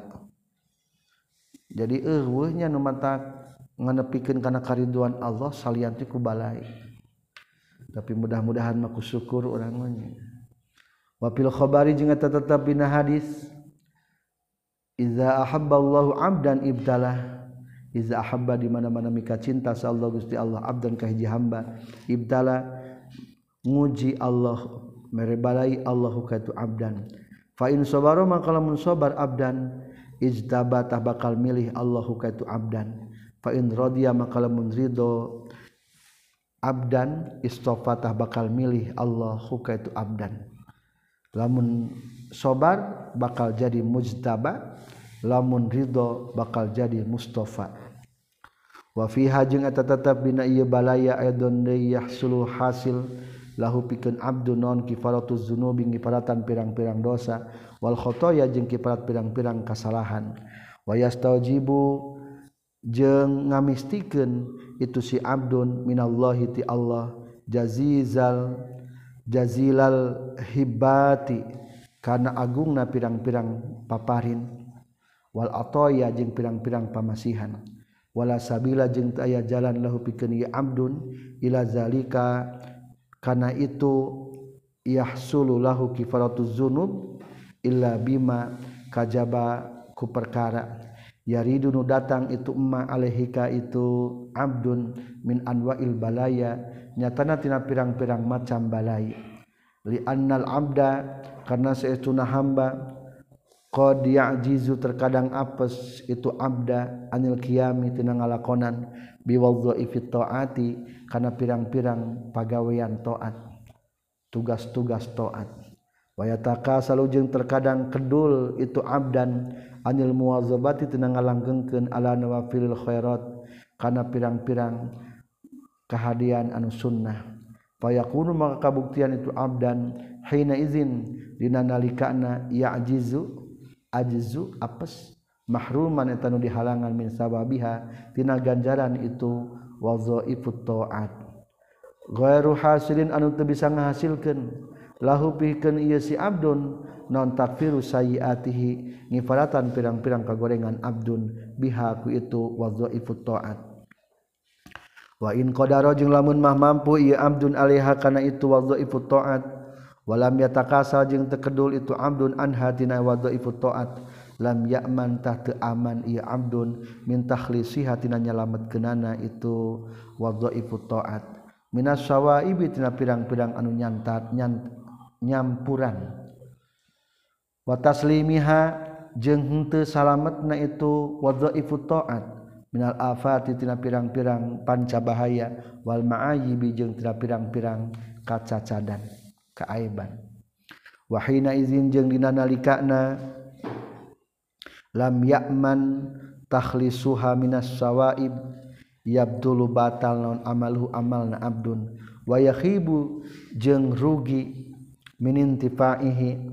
A: Jadi eueuhnya nu matak nganepikeun kana kariduan Allah salianti ku balai. Tapi mudah-mudahan maku syukur urang mah wapil khobari juga tetap bina hadis Iza ahabballahu abdan ibtalah Iza ahabba di mana-mana mika cinta sa Allah Gusti Allah abdan kahiji hamba ibtala nguji Allah merebalai Allah ka abdan. Fa in sabara maka lamun abdan ijtabatah bakal milih Allah ka abdan. Fa in radiya maka lamun ridho Abdan istofatah bakal milih Allah huka itu abdan lamun sobar bakal jadi mujtaba lamun ridho bakal jadi mustafa. Wa fiha jeung eta tetep dina ieu balaya aidon yahsulu hasil lahu pikeun abdu non kifaratu dzunubi kifaratan pirang-pirang dosa. Wal khotoya jeung kifarat pirang-pirang kasalahan. Wa yastaujibu jeung ngamistikeun itu si abdun minallahi ti Allah jazizal jazilal hibati karena agungna pirang-pirang paparin. Wal atoya jeng pirang-pirang pamasihan. Wala sabila jeung aya jalan lahu pikeun abdun ila zalika karena itu yahsulu lahu kifaratu dzunub illa bima kajaba ku perkara. Yaridu nu datang itu emma alehika itu abdun min anwa'il balaya nyatanatina pirang-pirang macam balai. Liannal Abda karena seuna hamba qad ya'jizu terkadang apes itu abda anil qiyami tina ngalakonan biwadha'i fit taati kana pirang-pirang pagawean taat tugas-tugas taat. Wa yatakasalu jeung terkadang kedul itu abdan anil muwazzabati tina ngalanggengkeun ala nawafilil khairat kana pirang-pirang kehadian anu sunnah. Payakunu maka kabuktian itu abdan hina izin dina nalikana ya'jizu ajzu apes mahruman eta nu dihalangan min sababiha tina ganjaran itu wazaifut taat. Ghairu hasilin anu teu bisa ngahasilkeun lahu pikeun ieu si abdun non takfiru sayiatihi ngifalatan pirang-pirang kagorengan abdun biha ku itu wazaifut taat. lain Qdaro jeung lamunmah mampu ia Abdun Aliha kana itu wadho ipu toat walam ya takasa jeung tekedul itu Abdun anhatina wadho ipu toat lam yakmantah te aman ia Abdun mintahli sihatina nyalamet kenana itu wadho ipu toat Minas sawwa ibitina pirang-pirang anu nyantat nyant nyampuran. Watas limiha jeng hente salamet na itu wadho ipu toat minal afati tina pirang-pirang panca bahaya wal ma'ayibi jeung tina pirang-pirang kacacadan kaaiban. Wahina izin jeung dina nalikana lam ya'man takhlisuha minas sawaib yabdulu batal non amalhu amalna abdun. Wa yakhibu jeung rugi minintifaihi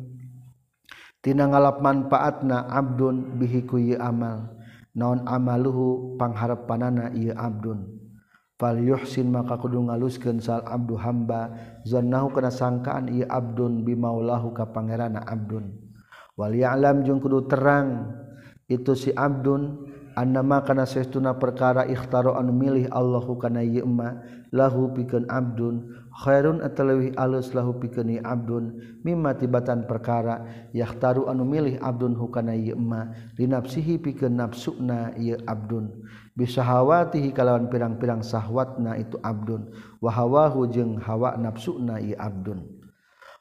A: tina ngalap manfaatna abdun bihi kuyi amal. naon amaluhu panghareppanana ieu abdun. Fal yuhsin maka kudu ngaluskeun sal abdu hamba zannahu kana sangkaan ieu abdun bimaulahu ka pangerana abdun. Wal ya'lam jeung kudu terang itu si abdun annama kana saestuna perkara ikhtaro anu milih Allahu kana ieu lahu pikeun abdun Khairun atauwi aluslahu pikeni Abdun mimma tibatan perkara yahtaru anu milih Abdun hukana yma dinafsihi piken nafsuna ieu Abdun. Bisa hawatihi kalawan pirang-pirang sahwatna itu Abdun wahawahu jeung hawa nafsuna ieu Abdun.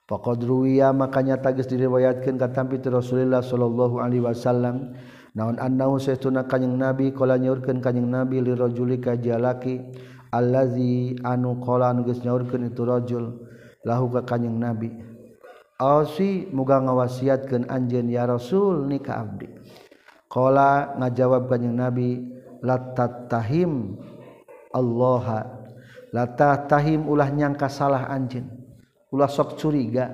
A: Faqad ruwiya makanya tagis diriwayatkeun katampi Rasulullah sallallahu alaihi wasallam naon annahu saytuna kanjing nabi kala nyaurkeun kanjing nabi lirajuli ka jalaki allazi anu qala anu geus nyaurkeun itu rajul lahu ka kanjing nabi Asi muga ngawasiatkeun anjeun ya Rasul ni ka abdi. Qala ngajawab kanjing Nabi latatahim Allah latatahim ulah nyangka salah anjeun. Ulah sok curiga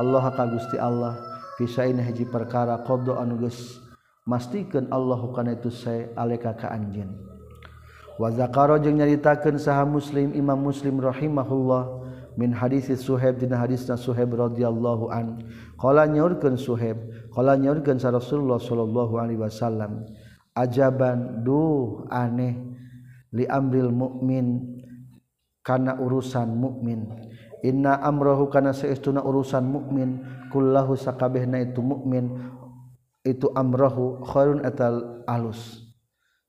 A: Allah ka Gusti Allah pisain hiji perkara qada anu geus mastikeun Allah kana itu saya aleka ka anjeun. wazakaro jeung nyaritakeun saha muslim imam muslim rahimahullah min hadis suheb dina hadisna suheb radhiyallahu an. Qala nyaurkeun suheb qala nyaurkeun sa rasulullah sallallahu alaihi wasallam ajaban duh aneh li amril mukmin kana urusan mukmin inna amrohu kana saestuna urusan mukmin kullahu sakabehna itu mukmin itu amrohu khairun atal alus.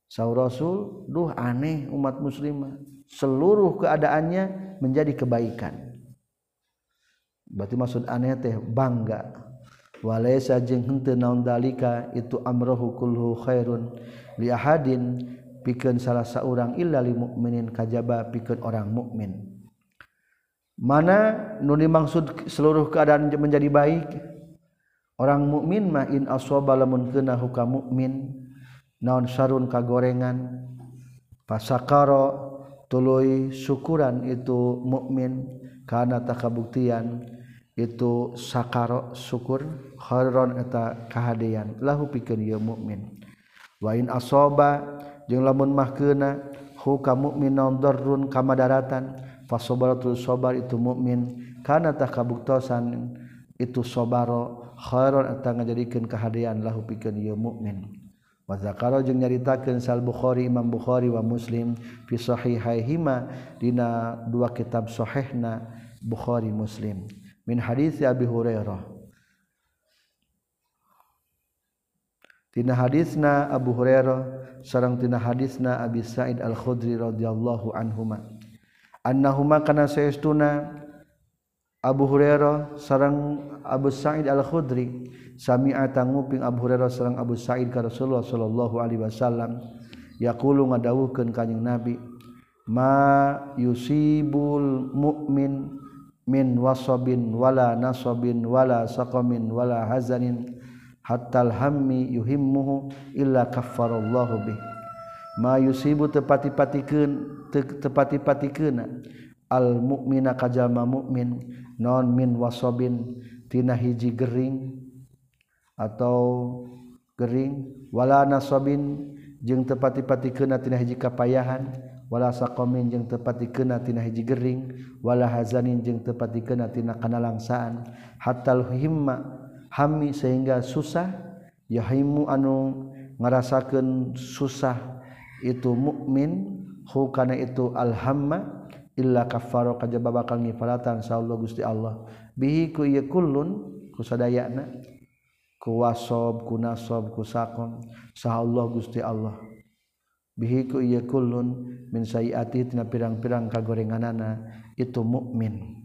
A: Saur Rasul duh aneh umat muslimah. Seluruh keadaannya menjadi kebaikan. Berarti maksud aneh teh bangga. Walaysa jeung henteu naon dalika itu amrohu kulhu khairun li ahadin pikeun salah seorang illa lil mukminin kajaba pikeun orang mukmin. Mana nu dimaksud seluruh keadaan menjadi baik? Orang mukmin mah in aswaba lamun kena huka mukmin naon sarun kagorengan? Pasakaro tuluy syukuran itu mukmin karena tak kabuktian itu sakaro syukur khairon eta kahadean lahu pikeun ieu mukmin. Wa in asoba jeung lamun mahkeuna hu ka mukmin naon darrun kamadaratan fasobaratul sabar itu mukmin karena tak kabuktosan itu sabaro khairon eta ngajadikeun kahadean lahu pikeun ieu mukmin. Wazakaro jeung nyaritakeun Sal Bukhari Imam Bukhari wa Muslim fi sahihaihima dina dua kitab sahihna Bukhari Muslim. Min hadis Abi Hurairah. Tina hadisna Abu Hurairah sareng tina hadisna Abi Sa'id Al Khudri radhiyallahu anhuma. Annahuma kana saestuna Abu Hurairah sarang Abu Sa'id Al-Khudri. Sami'a tanguping Abu Hurairah sarang Abu Sa'id ka Rasulullah sallallahu alaihi wasallam. Yaqulu ngadawuhkeun ka kanjing Nabi ma yusibul mu'min min wasabin wala nasabin wala saqamin wala hazanin hatta alhammi yuhimmuhu illa kaffarallahu bih. Ma yusibu tepati-patikeun tepati-patikeuna al mukmina kajallma mukmin non min wasobin tina hiji gering atau gering wala nasobin jeung tepati-pati kena tina hiji kapayahan wala saqamin jeung tepati kena tina hiji gering wala hazanin jeung tepati kena tina kanalangsaan. Hatal himma hami sehingga susah yahimu anu ngarasakeun susah itu mukmin hukana itu alhamma illa kafaro kajaba bakal ngifaratan Allah Gusti Allah. Bihi ku kullun kusadayana kuwasob kunasob kusakon nasob Allah Gusti Allah. Bihi ku kullun min sayiati tina pirang-pirang kagorenganana itu mukmin.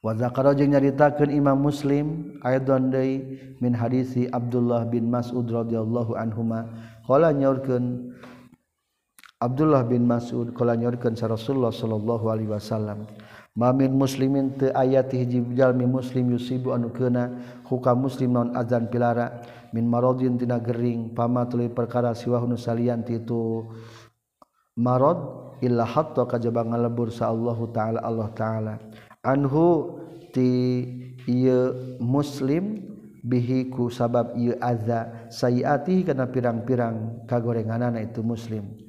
A: Wa zakara jeung nyaritakeun Imam Muslim aidon deui min hadisi Abdullah bin Mas'ud radhiyallahu anhuma qala nyaurkeun Abdullah bin Mas'ud kala nyorkeun sa Rasulullah sallallahu alaihi wasallam mamin muslimin teu aya ti hiji jalmi muslim yusibu anu keuna hukam muslim naon azan pilara min maradin tina gering pamatuli perkara siwah nu salian ti itu marad illa hatta kajaba ngalebur sa Allah taala Allah taala. Anhu ti ieu muslim bihiku sabab ieu azza sayiati kana pirang-pirang kagorenganana itu muslim.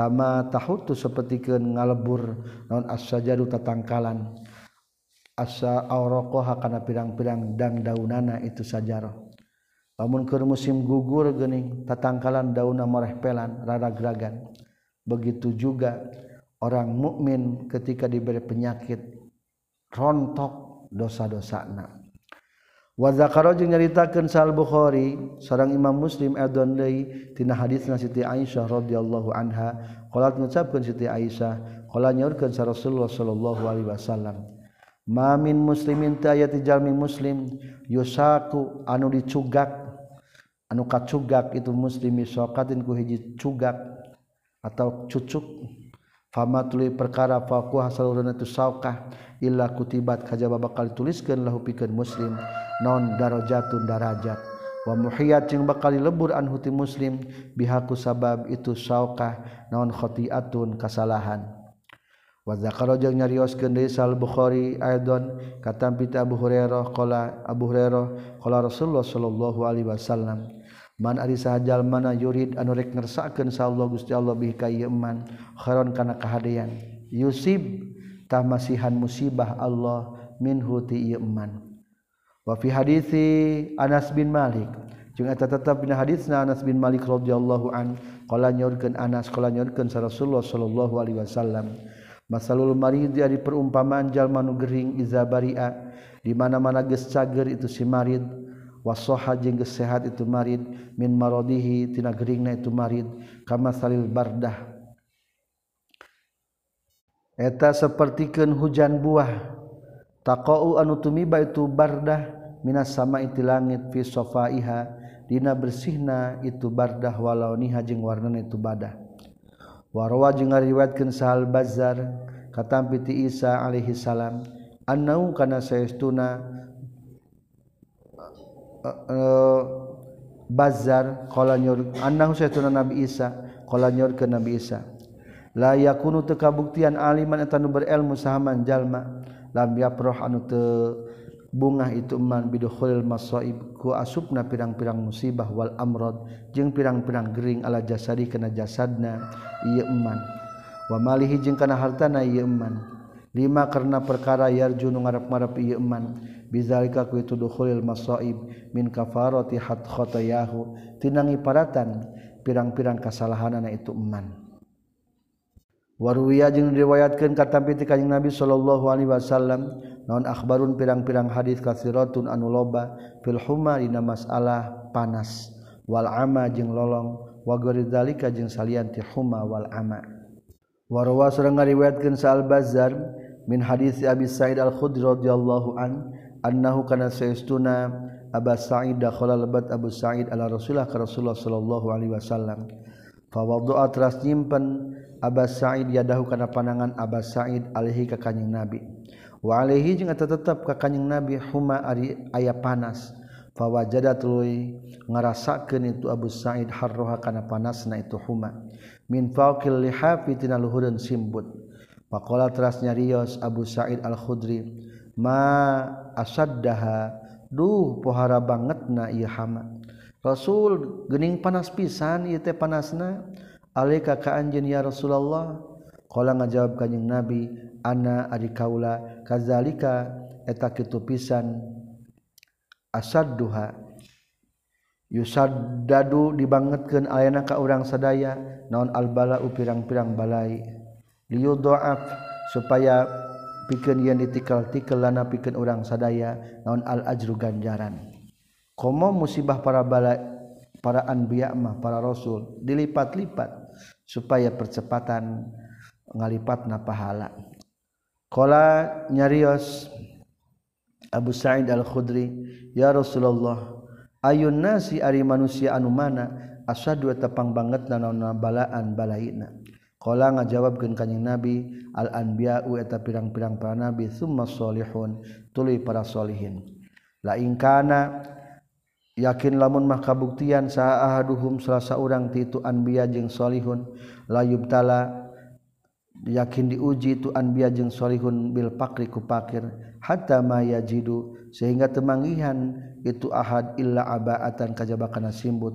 A: Kama tahutu sapertikeun ngalebur naon as-sajaru tatangkalan. Asa auraqaha kana pirang-pirang dang daunana itu sajarah lamun keur musim gugur geuning tatangkalan daunna mareh pelan raragragan begitu juga orang mukmin ketika diberi penyakit rontok dosa-dosana wazakaro jeung nyaritakeun Sal Bukhari sareng Imam Muslim adon deui tina hadisna Siti Aisyah radhiyallahu anha. Qalat ngucapkeun Siti Aisyah qala nyaurkeun sa Rasulullah sallallahu alaihi wasallam "Ma min muslimin ta ayati jalmi muslim yusaku anu dicugak. Anu kacugak itu muslim sokatin ku hiji cugak atau cucuk. Fama tuluy perkara faqu hasalurana tu saukah. illa kutibat kajaba bakal dituliskeun lahu pikeun muslim. Non darajatun darajat. Wa muhiyat jeung bakal lebur an huti muslim. Bihaku sabab itu saukah. Non khotiatun kasalahan. Wa zakara jeung nyarioskeun deui sal bukhari aidon katampi Abu Hurairah qala Abu Hurairah qala Rasulullah sallallahu alaihi wasallam man ari sahajal mana yurid anu rek ngersakeun sa Allah Gusti Allah bihi ka ieu man kharon kana kahadean yusib tamasihan musibah Allah minhu ti iman wa fi hadithi Anas bin Malik. Jeung eta tetep dina hadisna Anas bin Malik radhiyallahu an qala nyorkeun Anas qala nyorkeun Rasulullah sallallahu alaihi wasallam masalul marid ari perumpamaan jalma nu gering iza baria di mana-mana geus cager itu si marid wasoha jeung geus sehat itu marid min maradihi tina geringna itu marid kama salil bardah. eta sepertiken hujan buah. Takau anu tumiba itu bardah minas sama iti langit fi sofaiha dina bersihna itu bardah walau niha jeung warnana itu badah. Warwa jeung ngariwayatkeun sahal bazar katampi ti Isa alaihi salam annau kana saestuna uh, bazar qala nyur annahu saestuna nabi Isa qala nyur ke nabi Isa. la yakunu teu kabuktian aliman etanu berilmu sahaman jalma. Lam yaproh anu te bungah itu man bidukhulil masaib ku asupna pirang-pirang musibah wal amrad jeung pirang-pirang gering ala jasadi kana jasadna ieu iman wa malihi jeung kana hartana ieu iman lima karena perkara yarju nu ngarep-ngarep ieu iman bizalika ku itu dukhulil masaib min kafarati hat khotayahu tinangi paratan pirang-pirang kasalahanana itu iman Warwiya jeung riwayatkeun katampi ti Kanjeng Nabi sallallahu alaihi wasallam. Naon akhbarun pirang-pirang hadis katsiratun anu loba fil huma dina masalah panas. Wal ama jeung lolong. Wa dzalika jeung salian ti huma wal ama. Warwa sareng ngariwayatkeun Sa'al Bazzar min hadis Abi Sa'id Al-Khudri radhiyallahu an annahu kana sayyiduna Abu Sa'id dakhala lebat Abu Sa'id ala Rasulullah ka Rasulullah sallallahu alaihi wasallam. fawaddoa teras nyimpen Abbas Sa'id yadahu kana panangan Abbas Sa'id alaihi ka kanjing Nabi. Wa alaihi jeung eta tetep ka kanjing Nabi huma ari aya panas. Fawajadat tuluy ngarasakeun itu Abu Sa'id harroha kana panasna itu huma. Min faqil lihafi tina luhureun simbut. Faqala teras nyarios Abu Sa'id al-Khudri ma asaddaha? Duh pohara bangetna ieu hama. Rasul gening panas pisan ieu teh panasna alaika ka anjeun ya Rasulullah? Qala ngajawab kanjing Nabi ana ari kaula kazalika eta kitu pisan asadduha. Yusaddadu dibangetkeun ayana ka urang sadaya naon albala pirang-pirang balai. Liyudha'af supaya pikeun yen ditikal-tikal lana pikeun urang sadaya naon al ajru ganjaran. komo musibah para bala para anbiya mah para rasul dilipat-lipat supaya percepatan ngalipat na pahala. Qala nyarios Abu Sa'id Al-Khudri ya Rasulullah ayun nasi ari manusia anu mana? Asadu tepang banget na naonna balaan balaina? Kala ngajawabkeun kanjing Nabi al anbiya'u eta pirang-pirang para nabi summa solihun tuluy para solihin la ingkana yakin lamun mah kabuktian saha ahaduhum salasa urang ti itu anbiya jeung solihun la yubtala. Yakin diuji tu anbiya jeung solihun bil pakri ku pakir hatta maya jidu sehingga temanggihan itu ahad illa abaatan kajabakana simbut.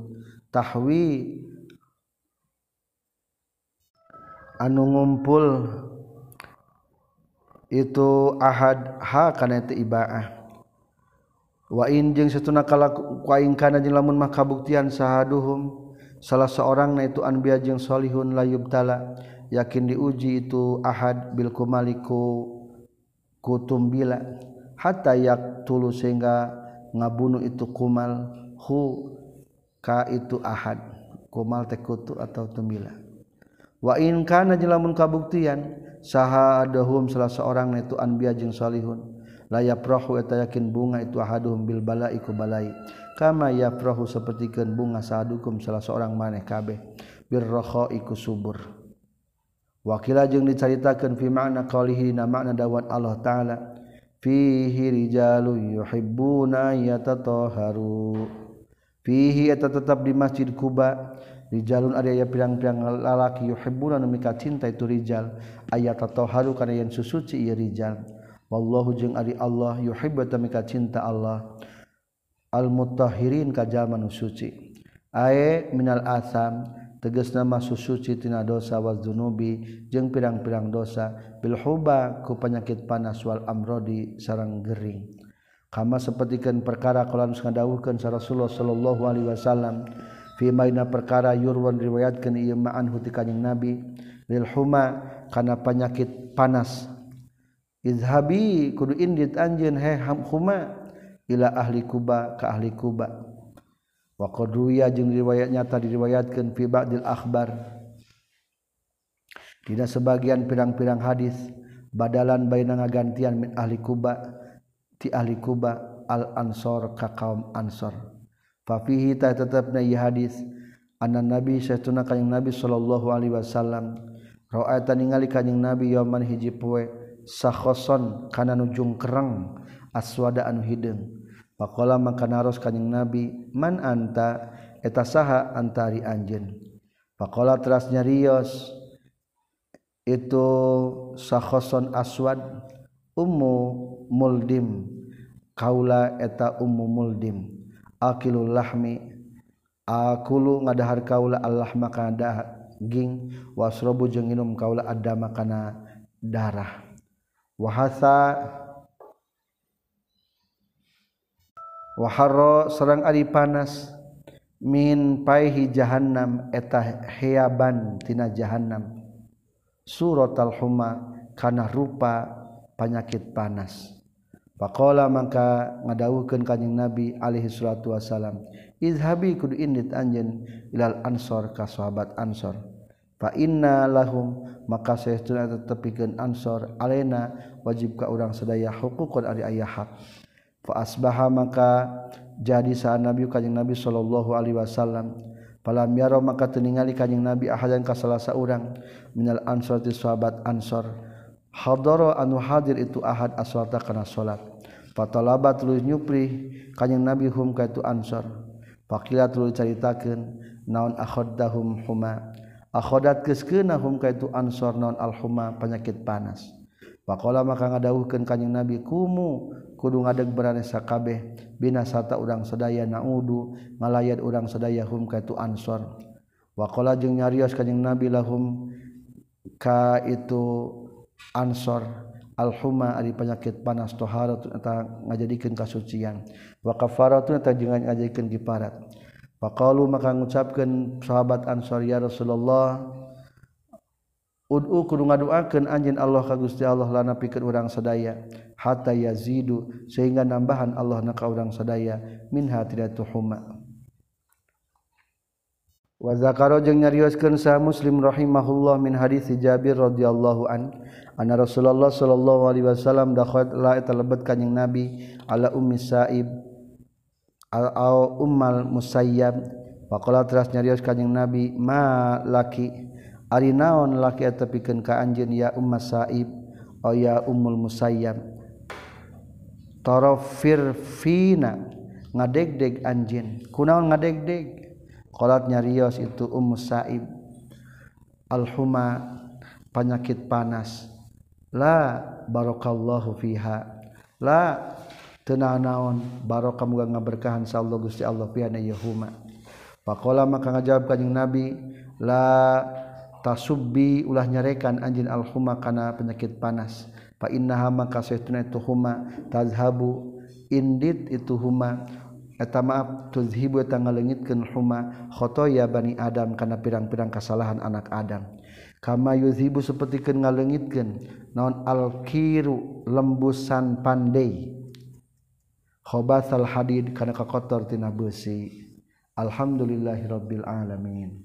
A: Tahwi anu ngumpul itu ahad ha kana itu ibaah. wain jeung satuna kala kuaing kana jeung lamun mah kabuktian sahaduhum salah seorang na itu anbiya jeung solihun layub tala yakin diuji itu ahad bil kumaliku kutumbila hatta yak tulu sehingga ngabunuh itu kumal hu ka itu ahad kumal tekutu atau tumbila. Wa in kana jelamun kabuktian sahadahum salah seorang itu anbiya jeung solihun layafrahu eta yakin bunga itu ahaduhum bil balai ku balai. Kama yafrahu sapertikeun bunga sahadukum salah seorang maneh kabeh. Birraha iku subur. Wakila jeung dicaritakeun fi ma'na qaulihi na makna dawat Allah taala. Fihi rijalun yuhibbuna yatataharu fihi eta tetap di Masjid Kuba Rijalun ada aya pirang-pirang lalaki yuhibbuna nu mika cinta itu rijal. Ayat atau haru kana yang susuci ieu rijal. wallahu jeung ari Allah yuhibbata mika cinta Allah. Al mutahhirin ka jalma nu suci. Ae minal asam tegasna masuk suci tina dosa wa dzunubi jeung pirang-pirang dosa. Bil huba ku penyakit panas wal amrodi sareng gering. Kama sapertikeun perkara kala nu ngadawuhkeun sa Rasulullah sallallahu alaihi wasallam fi maina perkara yurwan riwayatkeun ieu ma'an huti Nabi. Lil huma kana penyakit panas. izhabi kudu indit anjeun he huma ila ahli kuba ka ahli kuba. Wa qad ruya jeung riwayat nyata diriwayatkeun fi ba'dil akhbar. Tidak sebagian pirang-pirang hadis badalan baina ngagantian min ahli kuba ti ahli kuba al ansor ka kaum ansor. Fa fihi ta tetapna hadis anna nabi saytuna kanjing nabi sallallahu alaihi wasallam ra'aita ningali kanjing nabi yaman hiji poe sakhoson kana nujung kereng aswada anu hideung pakola maka naros kanyang nabi man anta? Eta saha antari anjen pakola teras nyarios itu sakhoson aswad ummu muldim. Kaula eta ummu muldim. Akilul lahmi. Akulu ngadahar kaula Allah maka daging wasrobu jeung minum kaula ada makana darah. wahasa. Waharo serang ari panas. Min paihi jahannam eta heaban tina jahannam. Surat al-huma kana rupa penyakit panas. Pakola maka ngadawukeun kanjing Nabi alaihi salatu wasalam izhabi kudu indit anjeun ilal ansor ka sahabat ansor. fa inna lahum maka saestuna tetepikeun ansor alena wajib ka urang sadaya hukukun ari aya hak. Fa asbaha maka jadi sa nabi kanjing nabi sallallahu alaihi wasallam. Falam yaro maka teningali kanjing nabi ahadan ka salasa urang minal ansor ti sahabat ansor hadoro anu hadir itu ahad aswata kana salat. Fatalabat lu nyupri kanjing nabi hum ka itu ansor fakilat tuluy caritakeun naon akhaddahum huma. akhodat keskenahum ka itu ansor non alhuma penyakit panas. Pakola maka ngadawuhkeun kanyang Nabi kumu kudu ngadeg berane sakabeh binasata urang sadaya naudu ngalayat urang sadaya hum ka itu ansor. Wakola jeung nyarios kanyang Nabi lahum ka itu ansor alhuma ari penyakit panas toharatun eta ngajadikeun kasucian. Wa kafaratun eta jeung ngajadikeun kiparat. Faqalu maka ngucapkeun sahabat Ansor ya Rasulullah Ud'u kudu ngaduakeun anjeun Allah ka Gusti Allah lana pikeun urang sadaya hatta yazidu sehingga nambahan Allah na ka urang sadaya minha tidatuhuma Wa zakaro jeung nyarioskeun sa Muslim rahimahullah min hadis Jabir radhiyallahu an anna Rasulullah sallallahu alaihi wasallam dakhala talabbat kanjing Nabi ala ummi Sa'ib al ummal musayyab. Faqala teras nyarios kanjing nabi ma laki ari naon laki atepikeun ka anjeun ya umma saib o ya ummul musayyab? Tarafir fina ngadegdeg anjeun. Kunaon ngadegdeg? Qalat nyarios itu ummu saib. Alhuma penyakit panas. La barakallahu fiha. La tenang naon barokah muga ngaberkahan sa Allah Gusti Allah piana yahuma faqala maka ngajawab kanjing nabi la tasubbi ulah nyarekan anjin alhuma kana penyakit panas. Fa innaha maka saytuna itu huma tazhabu indit itu huma. Eta maaf tuzhibu eta ngalengitkeun huma khotoya bani adam kana pirang-pirang kesalahan anak adam. Kama yuzhibu sapertikeun ngalengitkeun naon alkiru lembusan pandai khobat al hadid karena kakotor tina besi alhamdulillahirabbil alamin.